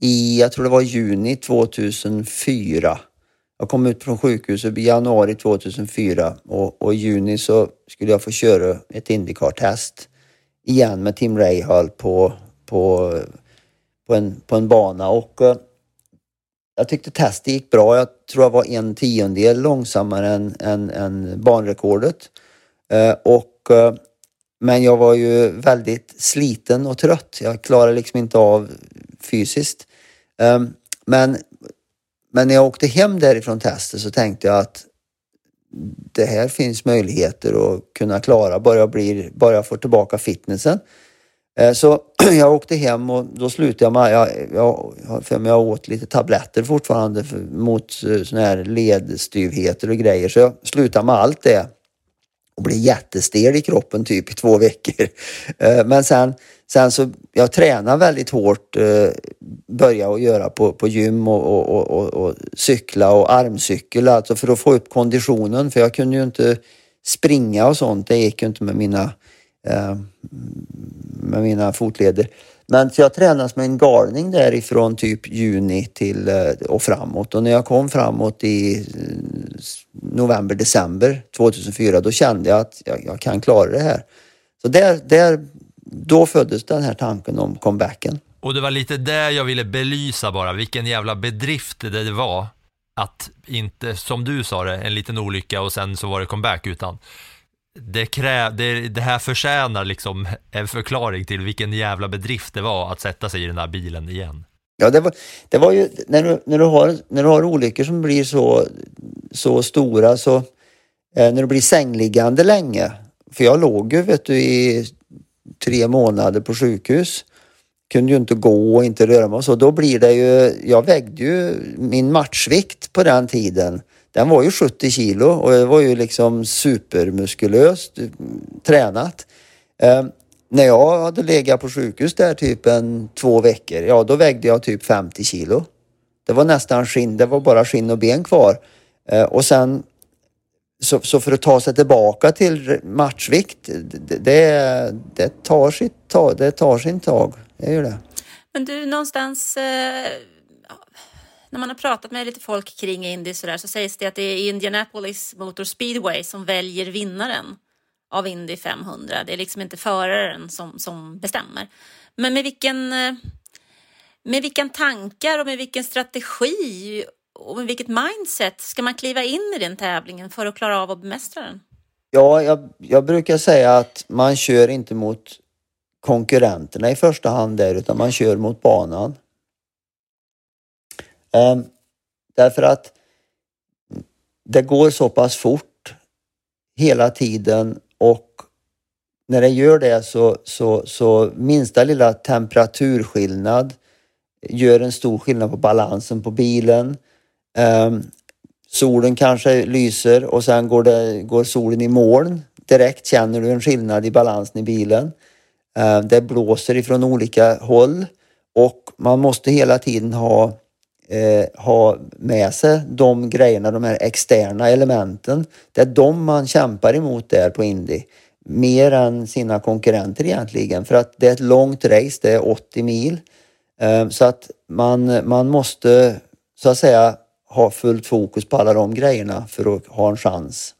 i, jag tror det var juni 2004. Jag kom ut från sjukhuset i januari 2004 och, och i juni så skulle jag få köra ett Indycar-test igen med Tim Rahal på, på, på, en, på en bana och eh, jag tyckte testet gick bra. Jag tror jag var en tiondel långsammare än, än, än banrekordet. Eh, och, eh, men jag var ju väldigt sliten och trött. Jag klarade liksom inte av fysiskt. Ehm, men men när jag åkte hem därifrån testet så tänkte jag att det här finns möjligheter att kunna klara bara jag, blir, bara jag får tillbaka fitnessen. Eh, så jag åkte hem och då slutade jag med, jag, jag, för mig jag åt lite tabletter fortfarande för, mot såna här ledstyvheter och grejer. Så jag slutade med allt det och blev jättestel i kroppen typ i två veckor. Eh, men sen, sen så, jag tränar väldigt hårt, eh, började att göra på, på gym och, och, och, och, cykla och armcykel alltså för att få upp konditionen för jag kunde ju inte springa och sånt, det gick ju inte med mina, eh, med mina fotleder. Men så jag tränade som en galning därifrån typ juni till eh, och framåt och när jag kom framåt i eh, november, december 2004 då kände jag att jag, jag kan klara det här. Så där, där, då föddes den här tanken om comebacken. Och det var lite det jag ville belysa bara, vilken jävla bedrift det var att inte, som du sa det, en liten olycka och sen så var det comeback, utan det, krä, det, det här förtjänar liksom en förklaring till vilken jävla bedrift det var att sätta sig i den där bilen igen. Ja, det var, det var ju när du, när, du har, när du har olyckor som blir så, så stora så eh, när du blir sängliggande länge. För jag låg ju vet du i tre månader på sjukhus. Kunde ju inte gå och inte röra mig och så. Då blir det ju, jag vägde ju min matchvikt på den tiden. Den var ju 70 kilo och det var ju liksom supermuskulöst tränat. Eh, när jag hade legat på sjukhus där typ en två veckor, ja då vägde jag typ 50 kilo. Det var nästan skinn, det var bara skinn och ben kvar. Eh, och sen så, så, för att ta sig tillbaka till matchvikt, det, det, det, tar, sitt, det tar sin tag. Det gör det. Men du, någonstans eh, när man har pratat med lite folk kring Indy så, där, så sägs det att det är Indianapolis Motor Speedway som väljer vinnaren av Indy 500. Det är liksom inte föraren som, som bestämmer. Men med vilken, eh, med vilken tankar och med vilken strategi och med vilket mindset ska man kliva in i den tävlingen för att klara av att bemästra den? Ja, jag, jag brukar säga att man kör inte mot konkurrenterna i första hand där, utan man kör mot banan. Ehm, därför att det går så pass fort hela tiden och när det gör det så, så, så minsta lilla temperaturskillnad gör en stor skillnad på balansen på bilen. Ehm, solen kanske lyser och sen går, det, går solen i moln. Direkt känner du en skillnad i balansen i bilen. Ehm, det blåser ifrån olika håll och man måste hela tiden ha eh, ha med sig de grejerna, de här externa elementen. Det är de man kämpar emot där på Indy. Mer än sina konkurrenter egentligen. För att det är ett långt race, det är 80 mil. Eh, så att man, man måste så att säga ha fullt fokus på alla de grejerna för att ha en chans.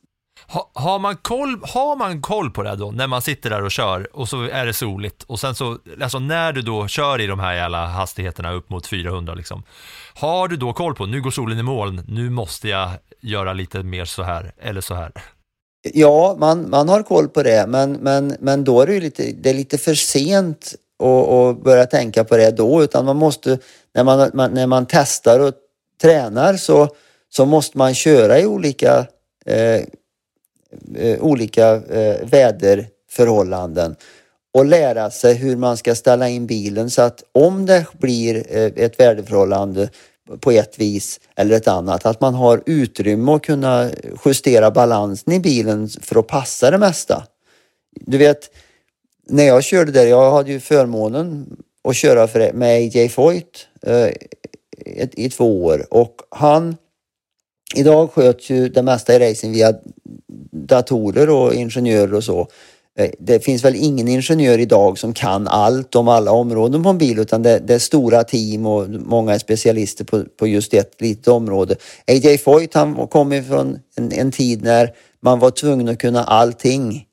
Ha, har, man koll, har man koll på det då, när man sitter där och kör och så är det soligt och sen så, alltså när du då kör i de här jävla hastigheterna upp mot 400 liksom, har du då koll på, nu går solen i moln, nu måste jag göra lite mer så här eller så här? Ja, man, man har koll på det, men, men, men då är det ju lite, det är lite för sent att börja tänka på det då, utan man måste, när man, man, när man testar och tränar så, så måste man köra i olika eh, Eh, olika eh, väderförhållanden och lära sig hur man ska ställa in bilen så att om det blir eh, ett väderförhållande på ett vis eller ett annat, att man har utrymme att kunna justera balansen i bilen för att passa det mesta. Du vet, när jag körde där, jag hade ju förmånen att köra för, med AJ Foyt eh, i, i två år och han Idag sköts ju det mesta i racing via datorer och ingenjörer och så. Eh, det finns väl ingen ingenjör idag som kan allt om alla områden på en bil utan det, det är stora team och många är specialister på, på just ett litet område. AJ Foyt han kom ifrån en, en tid när man var tvungen att kunna allting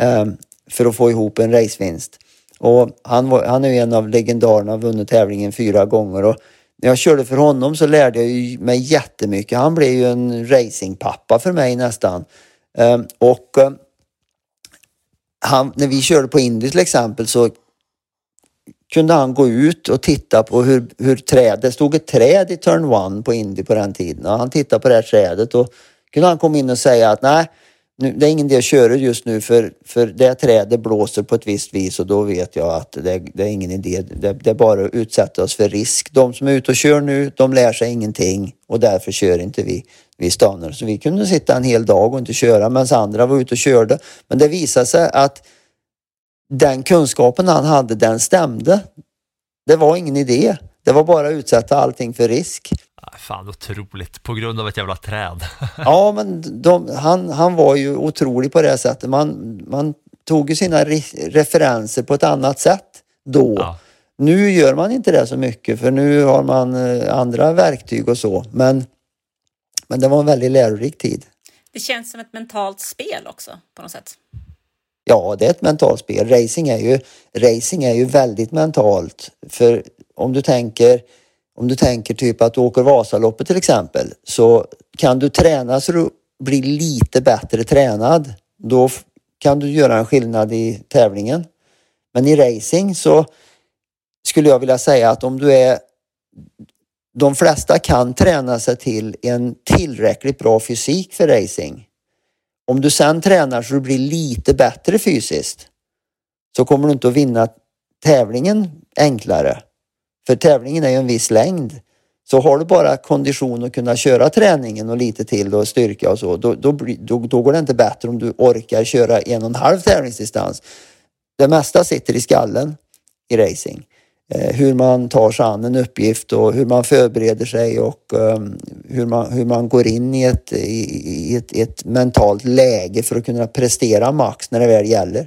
eh, för att få ihop en racevinst. Och han, var, han är en av legendarerna, har vunnit tävlingen fyra gånger och när jag körde för honom så lärde jag mig jättemycket. Han blev ju en racingpappa för mig nästan. Ehm, och ehm, han, när vi körde på Indy till exempel så kunde han gå ut och titta på hur, hur träd, det stod ett träd i turn one på Indy på den tiden och han tittade på det här trädet och kunde han komma in och säga att nej, nu, det är ingen idé att köra just nu för, för det trädet blåser på ett visst vis och då vet jag att det, det är ingen idé. Det, det, är bara att utsätta oss för risk. De som är ute och kör nu, de lär sig ingenting och därför kör inte vi. Vi stannar. Så vi kunde sitta en hel dag och inte köra medan andra var ute och körde. Men det visade sig att den kunskapen han hade, den stämde. Det var ingen idé. Det var bara att utsätta allting för risk. Fan otroligt, på grund av ett jävla träd. ja, men de, han, han var ju otrolig på det sättet. Man, man tog ju sina re referenser på ett annat sätt då. Ja. Nu gör man inte det så mycket för nu har man eh, andra verktyg och så. Men, men det var en väldigt lärorik tid. Det känns som ett mentalt spel också på något sätt. Ja, det är ett mentalt spel. Racing är ju, racing är ju väldigt mentalt. För om du tänker om du tänker typ att du åker Vasaloppet till exempel, så kan du träna så du blir lite bättre tränad. Då kan du göra en skillnad i tävlingen. Men i racing så skulle jag vilja säga att om du är de flesta kan träna sig till en tillräckligt bra fysik för racing. Om du sen tränar så du blir lite bättre fysiskt så kommer du inte att vinna tävlingen enklare. För tävlingen är ju en viss längd. Så har du bara kondition att kunna köra träningen och lite till och styrka och så, då, då, då, då går det inte bättre om du orkar köra en och en halv tävlingsdistans. Det mesta sitter i skallen i racing. Eh, hur man tar sig an en uppgift och hur man förbereder sig och ehm, hur, man, hur man går in i ett, i, i ett, ett mentalt läge för att kunna prestera max när det väl gäller.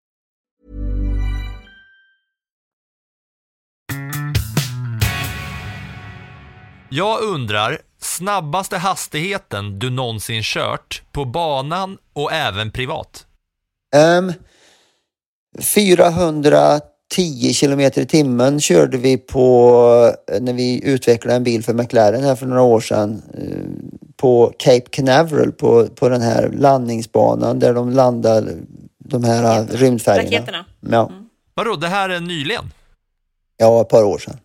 Jag undrar, snabbaste hastigheten du någonsin kört på banan och även privat? Um, 410 kilometer i timmen körde vi på när vi utvecklade en bil för McLaren här för några år sedan eh, på Cape Canaveral på, på den här landningsbanan där de landar de här rymdfärjorna. Raketerna. Ja, Vadå, det här är nyligen? ja, ett par år sedan.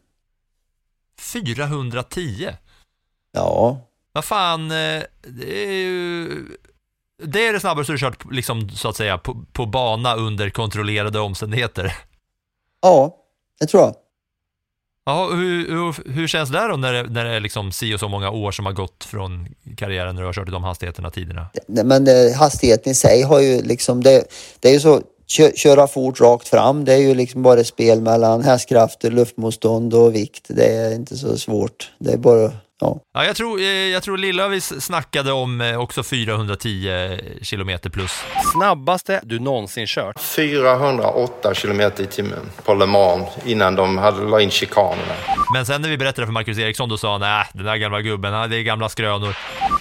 410? Ja, Vad fan, eh, det är ju... Det är det snabbaste du kört, liksom, så att säga, på, på bana under kontrollerade omständigheter. ja, det tror jag. Ja, hur, hur, hur känns det då när det, när det är liksom si och så många år som har gått från karriären när du har kört i de hastigheterna tiderna? Men det, hastigheten i sig har ju liksom, det, det är ju så, kö, köra fort rakt fram, det är ju liksom bara ett spel mellan hästkrafter, luftmotstånd och vikt. Det är inte så svårt. Det är bara, ja. Ja, jag tror, eh, jag tror Lillavis snackade om eh, också 410 kilometer plus. Snabbaste du någonsin kört? 408 kilometer i timmen på Le Mans innan de hade la in chikanerna. Men sen när vi berättade för Marcus Eriksson, då sa han nej, den där gamla gubben, det är gamla skrönor.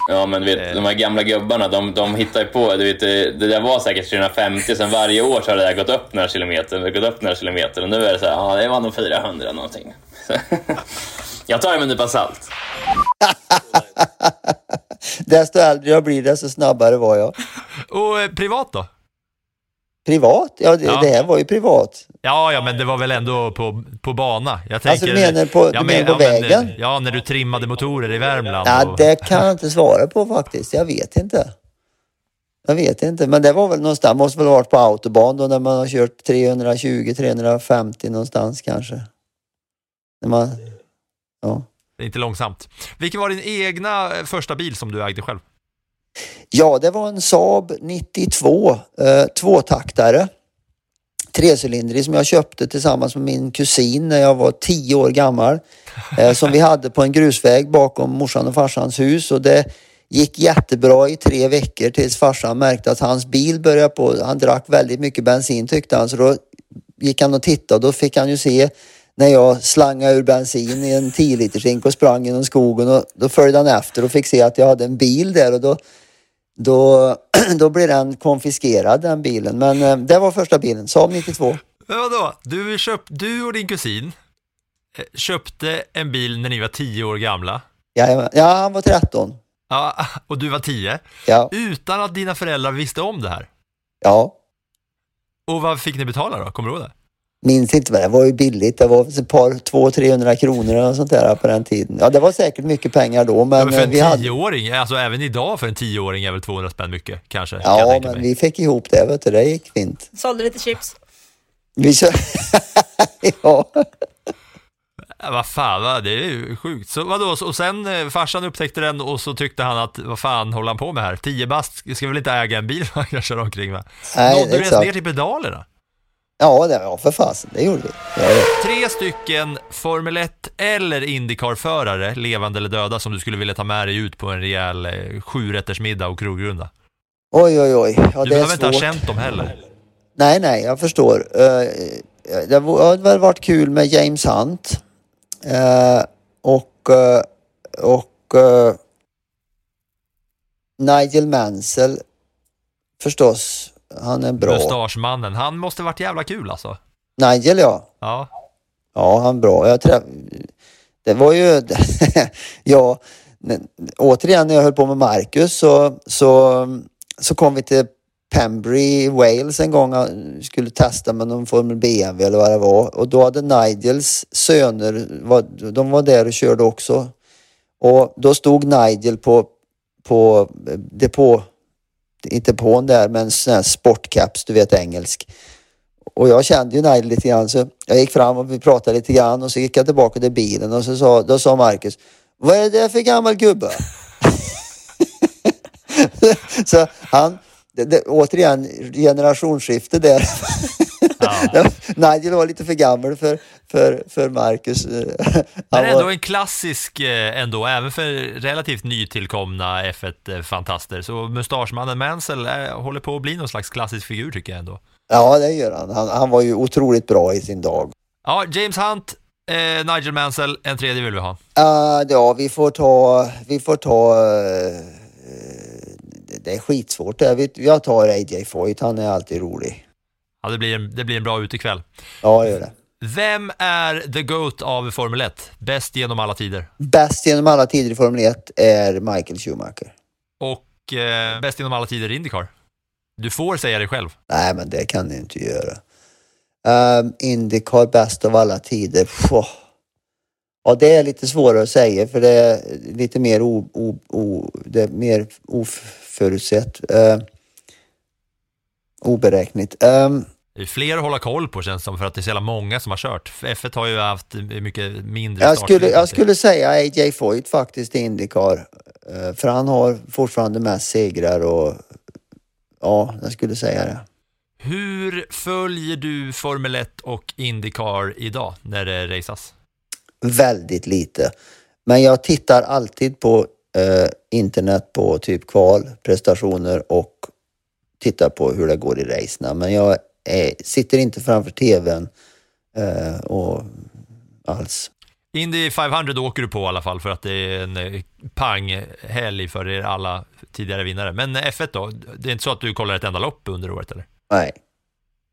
Ja, men vet, de här gamla gubbarna, de, de hittar ju på, du vet, det där var säkert 350, sen varje år så har det där gått upp några kilometer, gått upp några kilometer och nu är det så här, ja, det var nog 400 någonting. Jag tar det med en nypa salt. Desto äldre jag blir, desto snabbare var jag. Och eh, privat då? Privat? Ja, det, Ja. det här var ju privat. Ja, ja, men det var väl ändå på, på bana. Jag tänker, Alltså, du menar på- ja, du men- menar på ja, men, vägen? Ja, när du trimmade motorer i Värmland. Nej, och- det kan jag inte svara på faktiskt. Jag vet inte. Jag vet inte, men det var väl någonstans, måste väl ha varit på autobahn då när man har kört 320-350 någonstans kanske. När man, ja. Det är inte långsamt. Vilken var din egna eh, första bil som du ägde själv? Ja, det var en Saab 92, eh, tvåtaktare. Trecylindrig som jag köpte tillsammans med min kusin när jag var tio år gammal. Eh, som vi hade på en grusväg bakom morsan och farsans hus och det gick jättebra i tre veckor tills farsan märkte att hans bil började på, han drack väldigt mycket bensin tyckte han så då gick han och tittade och då fick han ju se när jag slangade ur bensin i en 10 liters och sprang genom skogen och då följde han efter och fick se att jag hade en bil där och då då, då blev den konfiskerad den bilen. Men eh, det var första bilen, Saab 92. Men vadå? Du, köp, du och din kusin eh, köpte en bil när ni var 10 år gamla. Jajamän. Ja, han var 13. Ja, och du var 10. Ja. Utan att dina föräldrar visste om det här. Ja, Och vad fick ni betala då? Kommer du ihåg det? Minns inte vad det var ju billigt. Det var ett par, 200-300 kronor eller sånt där på den tiden. Ja, det var säkert mycket pengar då, men, Ja, men för en vi hade... tioåring, alltså även idag för en tioåring är väl 200 spänn mycket kanske? kan Ja, tänka men mig. vi fick ihop det, vet du. Det gick fint. Sålde lite chips. Vi kör... ja. Vad fan, va? det är ju sjukt. Så vadå, och sen eh, farsan upptäckte den och så tyckte han att vad fan håller han på med här? 10 bast ska väl inte äga en bil man kan köra omkring med? Nej, Nådde du ens ner till pedalerna? Ja, det, ja för fasen, det gjorde vi. Ja, ja. Tre stycken Formel 1 eller Indycar-förare, levande eller döda, som du skulle vilja ta med dig ut på en rejäl eh, sjurättersmiddag och krogrunda. Oj, oj, oj. Ja, du det behöver inte ha känt dem heller. Nej, nej, jag förstår. Eh, det var- hade väl varit kul med James Hunt. Eh, och och Nigel Mansell förstås. Han är bra. Mustaschmannen, han måste varit jävla kul alltså. Nigel ja. Ja. Ja, han är bra. Jag träff... Det var ju... ja, återigen när jag höll på med Marcus så, så, så kom vi till Pembrey i Wales en gång och skulle testa med någon Formel BMW eller vad det var. Och då hade Nigels söner, de var där och körde också. Och då stod Nigel på, på depå, inte på där, men sån här sportcaps, du vet engelsk. Och jag kände ju Nigel lite grann så jag gick fram och vi pratade lite grann och så gick jag tillbaka till bilen och så sa, då sa Marcus Vad är det där för gammal gubbe? så han, det, det, återigen generationsskifte där. Nigel var lite för gammal för, för, för Marcus. Men Han ändå en klassisk eh, ändå, även för relativt nytillkomna F1-fantaster. Så mustaschmannen Mansell eh, håller på att bli någon slags klassisk figur tycker jag ändå. ja, det gör han. han. Han var ju otroligt bra i sin dag. Ja, James Hunt, eh, Nigel Mansell, en tredje vill vi ha. Uh, ja, vi får ta, vi får ta, eh, det, är skitsvårt. Vi, jag tar AJ Foyt, han är alltid rolig. Ja, det blir en, det blir en bra utekväll. Ja, det gör det. Vem är the GOAT av Formel 1? Bäst genom alla tider? Bäst genom alla tider i Formel 1 är Michael Schumacher. Och eh, bäst genom alla tider i Indycar? Du får säga det själv. Nej, men det kan du inte göra. Um, Indycar bäst av alla tider. Pff. Ja, det är lite svårare att säga för det är lite mer, o, o, o, det är mer oförutsett. Uh, oberäkneligt. Um, Det är fler att hålla koll på känns som för att det är så jävla många som har kört. F1 har ju haft mycket mindre jag, skulle, jag skulle säga AJ Foyt faktiskt i Indycar. Eh, För han har fortfarande mest segrar och ja, jag skulle säga det. Hur följer du Formel 1 och Indycar idag när det raceas? Väldigt lite. Men jag tittar alltid på eh, internet på typ kval, prestationer och tittar på hur det går i racena. Men jag eh, sitter inte framför tvn eh, och alls. Indy 500 åker du på i alla fall för att det är en eh, panghelg för er alla tidigare vinnare. Men F1 då? Det är inte så att du kollar ett enda lopp under året eller? Nej.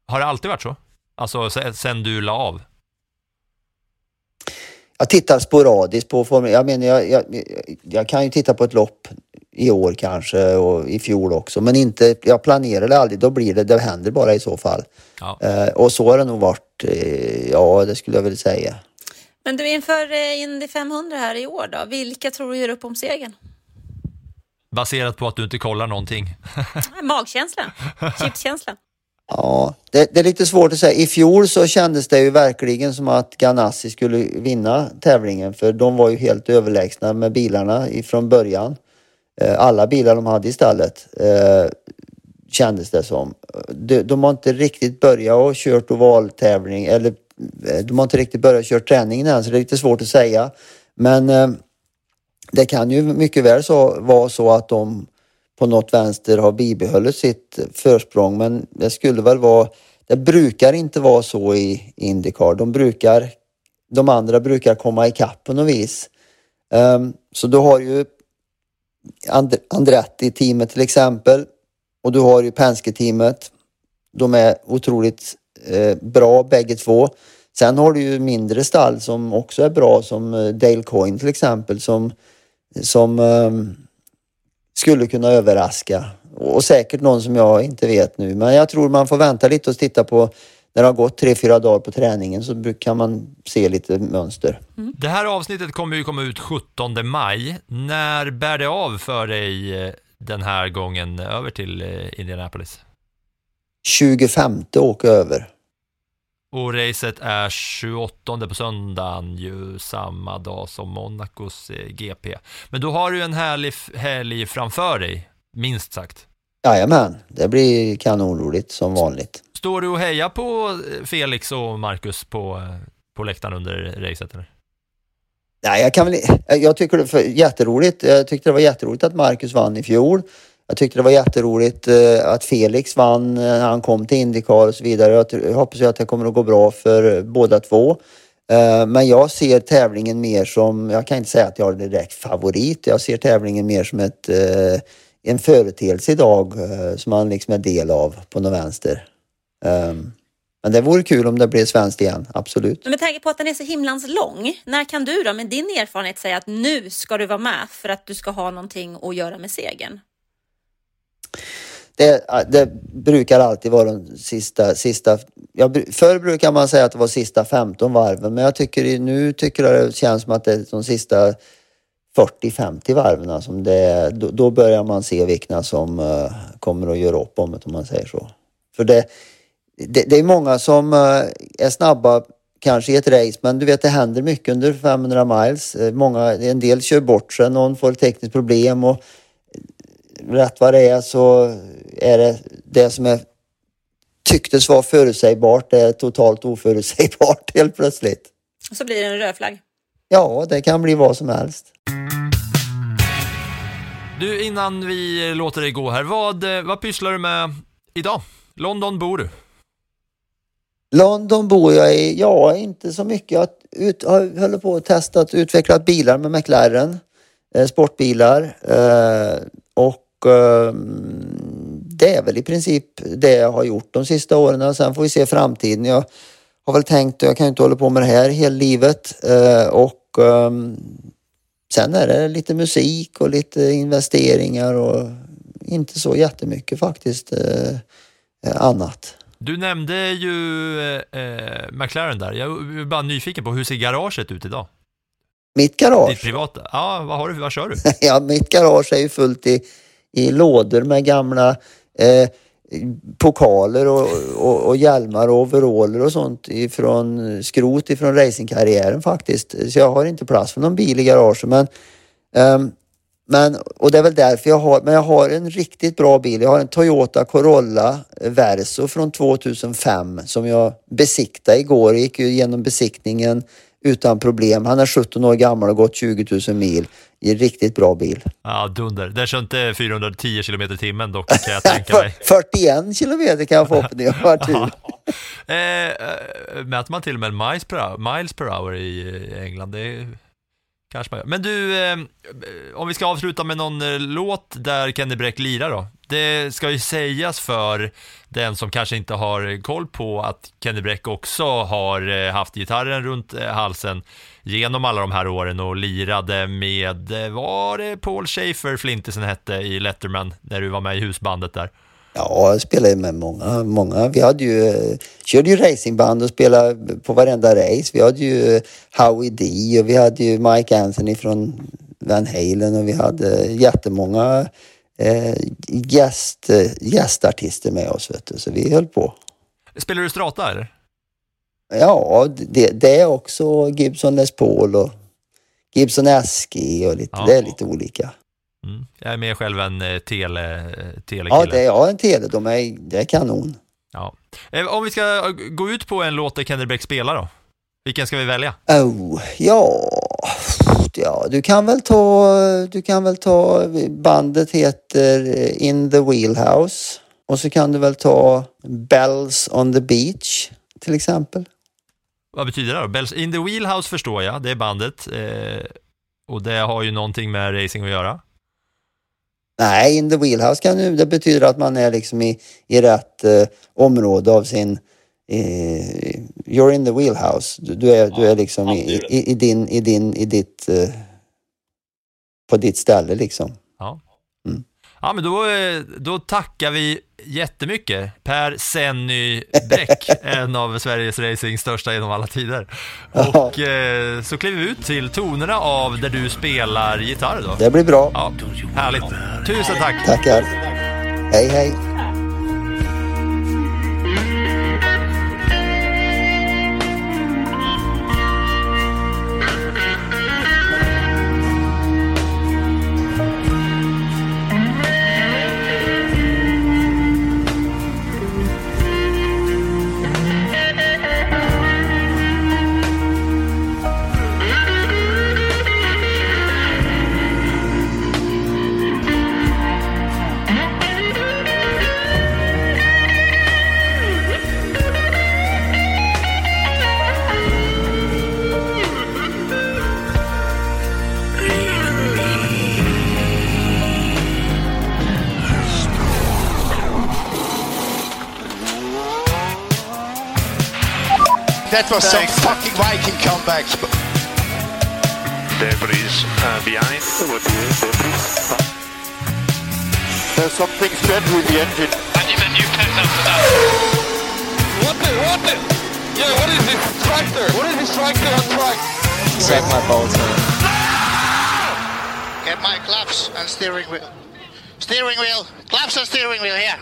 Har det alltid varit så? Alltså se- sen du la av? Jag tittar sporadiskt på Formel jag menar, jag, jag, jag kan ju titta på ett lopp i år kanske och i fjol också, men inte, jag planerar det aldrig. Då blir det, det händer bara i så fall. Ja. Eh, och så har det nog varit, eh, ja det skulle jag väl säga. Men du, inför eh, Indy 500 här i år då, vilka tror du gör upp om segern? Baserat på att du inte kollar någonting. Magkänslan, chipskänslan. Ja, det, det är lite svårt att säga. I fjol så kändes det ju verkligen som att Ganassi skulle vinna tävlingen för de var ju helt överlägsna med bilarna ifrån början. Eh, alla bilar de hade i stallet eh, kändes det som. De, de har inte riktigt börjat och kört ovaltävling eller eh, de har inte riktigt börjat köra träningen än så det är lite svårt att säga. Men eh, det kan ju mycket väl så, vara så att de på något vänster har bibehållit sitt försprång men det skulle väl vara, det brukar inte vara så i Indycar. De brukar, de andra brukar komma ikapp på något vis. Um, så du har ju And- Andretti-teamet till exempel och du har ju Penske-teamet. De är otroligt eh, bra bägge två. Sen har du ju mindre stall som också är bra som eh, Dale Coyne till exempel som, som eh, skulle kunna överraska. Och säkert någon som jag inte vet nu. Men jag tror man får vänta lite och titta på när det har gått tre, fyra dagar på träningen så kan man se lite mönster. Det här avsnittet kommer ju komma ut 17 maj. När bär det av för dig eh, den här gången över till eh, Indianapolis? 25 åka över. Och racet är 28 på söndagen, ju samma dag som Monacos eh, GP. Men då har du en härlig helg framför dig, minst sagt. Jajamän, det blir kanonroligt som vanligt. Står du och hejar på Felix och Marcus på, på läktaren under racet? Eller? Nej, jag kan väl Jag tycker det är jätteroligt. Jag tyckte det var jätteroligt att Marcus vann i fjol. Jag tyckte det var jätteroligt eh, att Felix vann när han kom till Indycar och så vidare. Jag hoppas att det kommer att gå bra för båda två. Eh, men jag ser tävlingen mer som, jag kan inte säga att jag har direkt favorit. Jag ser tävlingen mer som ett, eh, en företeelse idag som man liksom är del av på något vänster. Ehm, men det vore kul om det blev svenskt igen, absolut. Men med tanke på att den är så himlans lång, när kan du då med din erfarenhet säga att nu ska du vara med för att du ska ha någonting att göra med segern? Det, det, brukar alltid vara de sista, sista ja, förr brukar man säga att det var sista 15 varven men jag tycker nu tycker jag det känns som att det är de sista 40-50 varven som det då, då, börjar man se vilka som uh, kommer att göra upp om det om man säger så. För det, det, det är många som uh, är snabba kanske i ett race men du vet det händer mycket under 500 miles. Uh, många, en del kör bort sig, någon får ett tekniskt problem och rätt vad det är så är det det som är, tycktes vara förutsägbart, det är totalt oförutsägbart helt plötsligt. Och så blir det en röd flagg. Ja, det kan bli vad som helst. Du, innan vi låter dig gå här, vad, eh, vad pysslar du med idag? London bor du? London bor jag i, ja inte så mycket. Jag ut, har, håller på att testa att utveckla bilar med McLaren, eh, sportbilar eh, och ehm, det är väl i princip det jag har gjort de sista åren. Sen får vi se framtiden. Jag har väl tänkt, jag kan ju inte hålla på med det här hela livet eh, och ehm, sen är det lite musik och lite investeringar och inte så jättemycket faktiskt eh, annat. Du nämnde ju eh, McLaren där. Jag är bara nyfiken på hur ser garaget ut idag? Mitt garage? Ditt privata? Ja, vad har du? Vad kör du? ja, mitt garage är ju fullt i i lådor med gamla eh, pokaler och, och, och hjälmar och overaller och sånt ifrån skrot ifrån racingkarriären faktiskt. Så jag har inte plats för någon bil i garaget men um, men, och det är väl därför jag har, men jag har en riktigt bra bil. Jag har en Toyota Corolla Verso från 2005 som jag besiktade igår. Jag gick ju igenom besiktningen utan problem. Han är 17 år gammal och gått 20 000 mil i en riktigt bra bil. Ja, dunder. Den kör inte 410 km i timmen dock kan jag tänka mig. 41 kilometer kan jag få på det, jag har tur. eh, eh, mäter man till och med miles per hour, miles per hour i England? Det kanske man gör. Men du, eh, om vi ska avsluta med någon eh, låt där Kenny Bräck lirar då. Det ska ju sägas för den som kanske inte har koll på att Kenny Bräck också har eh, haft gitarren runt eh, halsen genom alla de här åren och lirade med, eh, var det Paul Schaefer Flintisen hette i Letterman när du var med i husbandet där? Ja, jag spelade med många, många. Vi hade ju, körde ju racingband och spelade på varenda race. Vi hade ju Howie D och vi hade ju Mike Anthony från Van Halen och vi hade jättemånga eh, gäst, gästartister med oss. Vet du. Så vi höll på. Spelar du strata eller? Ja, det, det är också Gibson Les Paul och Gibson SG och lite, ja. det är lite olika. Mm. Jag är med själv en eh, tele, telekille. Ja, det ja, en tele. De är, det är kanon. Ja. Eh, om vi ska gå ut på en låt där Kenny Bräck spelar då? Vilken ska vi välja? Oh, ja, ja, du kan väl ta, du kan väl ta, bandet heter In the Wheelhouse och så kan du väl ta Bells on the Beach till exempel. Vad betyder det då? Bells In the Wheelhouse förstår jag, det är bandet eh, och det har ju någonting med racing att göra. Nej, in the wheelhouse kan ju, det betyder att man är liksom i, i rätt eh, område av sin... Eh, you're in the wheelhouse. Du, du är, ja, du är liksom i, i, i, din, i din, i ditt... Eh, på ditt ställe liksom. Ja. Mm. Ja, men då, eh, då tackar vi jättemycket. Per Senny Bräck, en av Sveriges racings största genom alla tider. Och eh, så kliver vi ut till tonerna av där du spelar gitarr då. Det blir bra. Ja, härligt. Tusen tack. Tackar. Hej, hej. That was some fucking Viking comeback. The police uh, behind. There's something strange with the engine. I need a new pet after that. What the, what the? Yeah, what is this tractor? What is this tractor on track? Suck my balls man. Get my claps and steering wheel. Steering wheel. Claps and steering wheel here.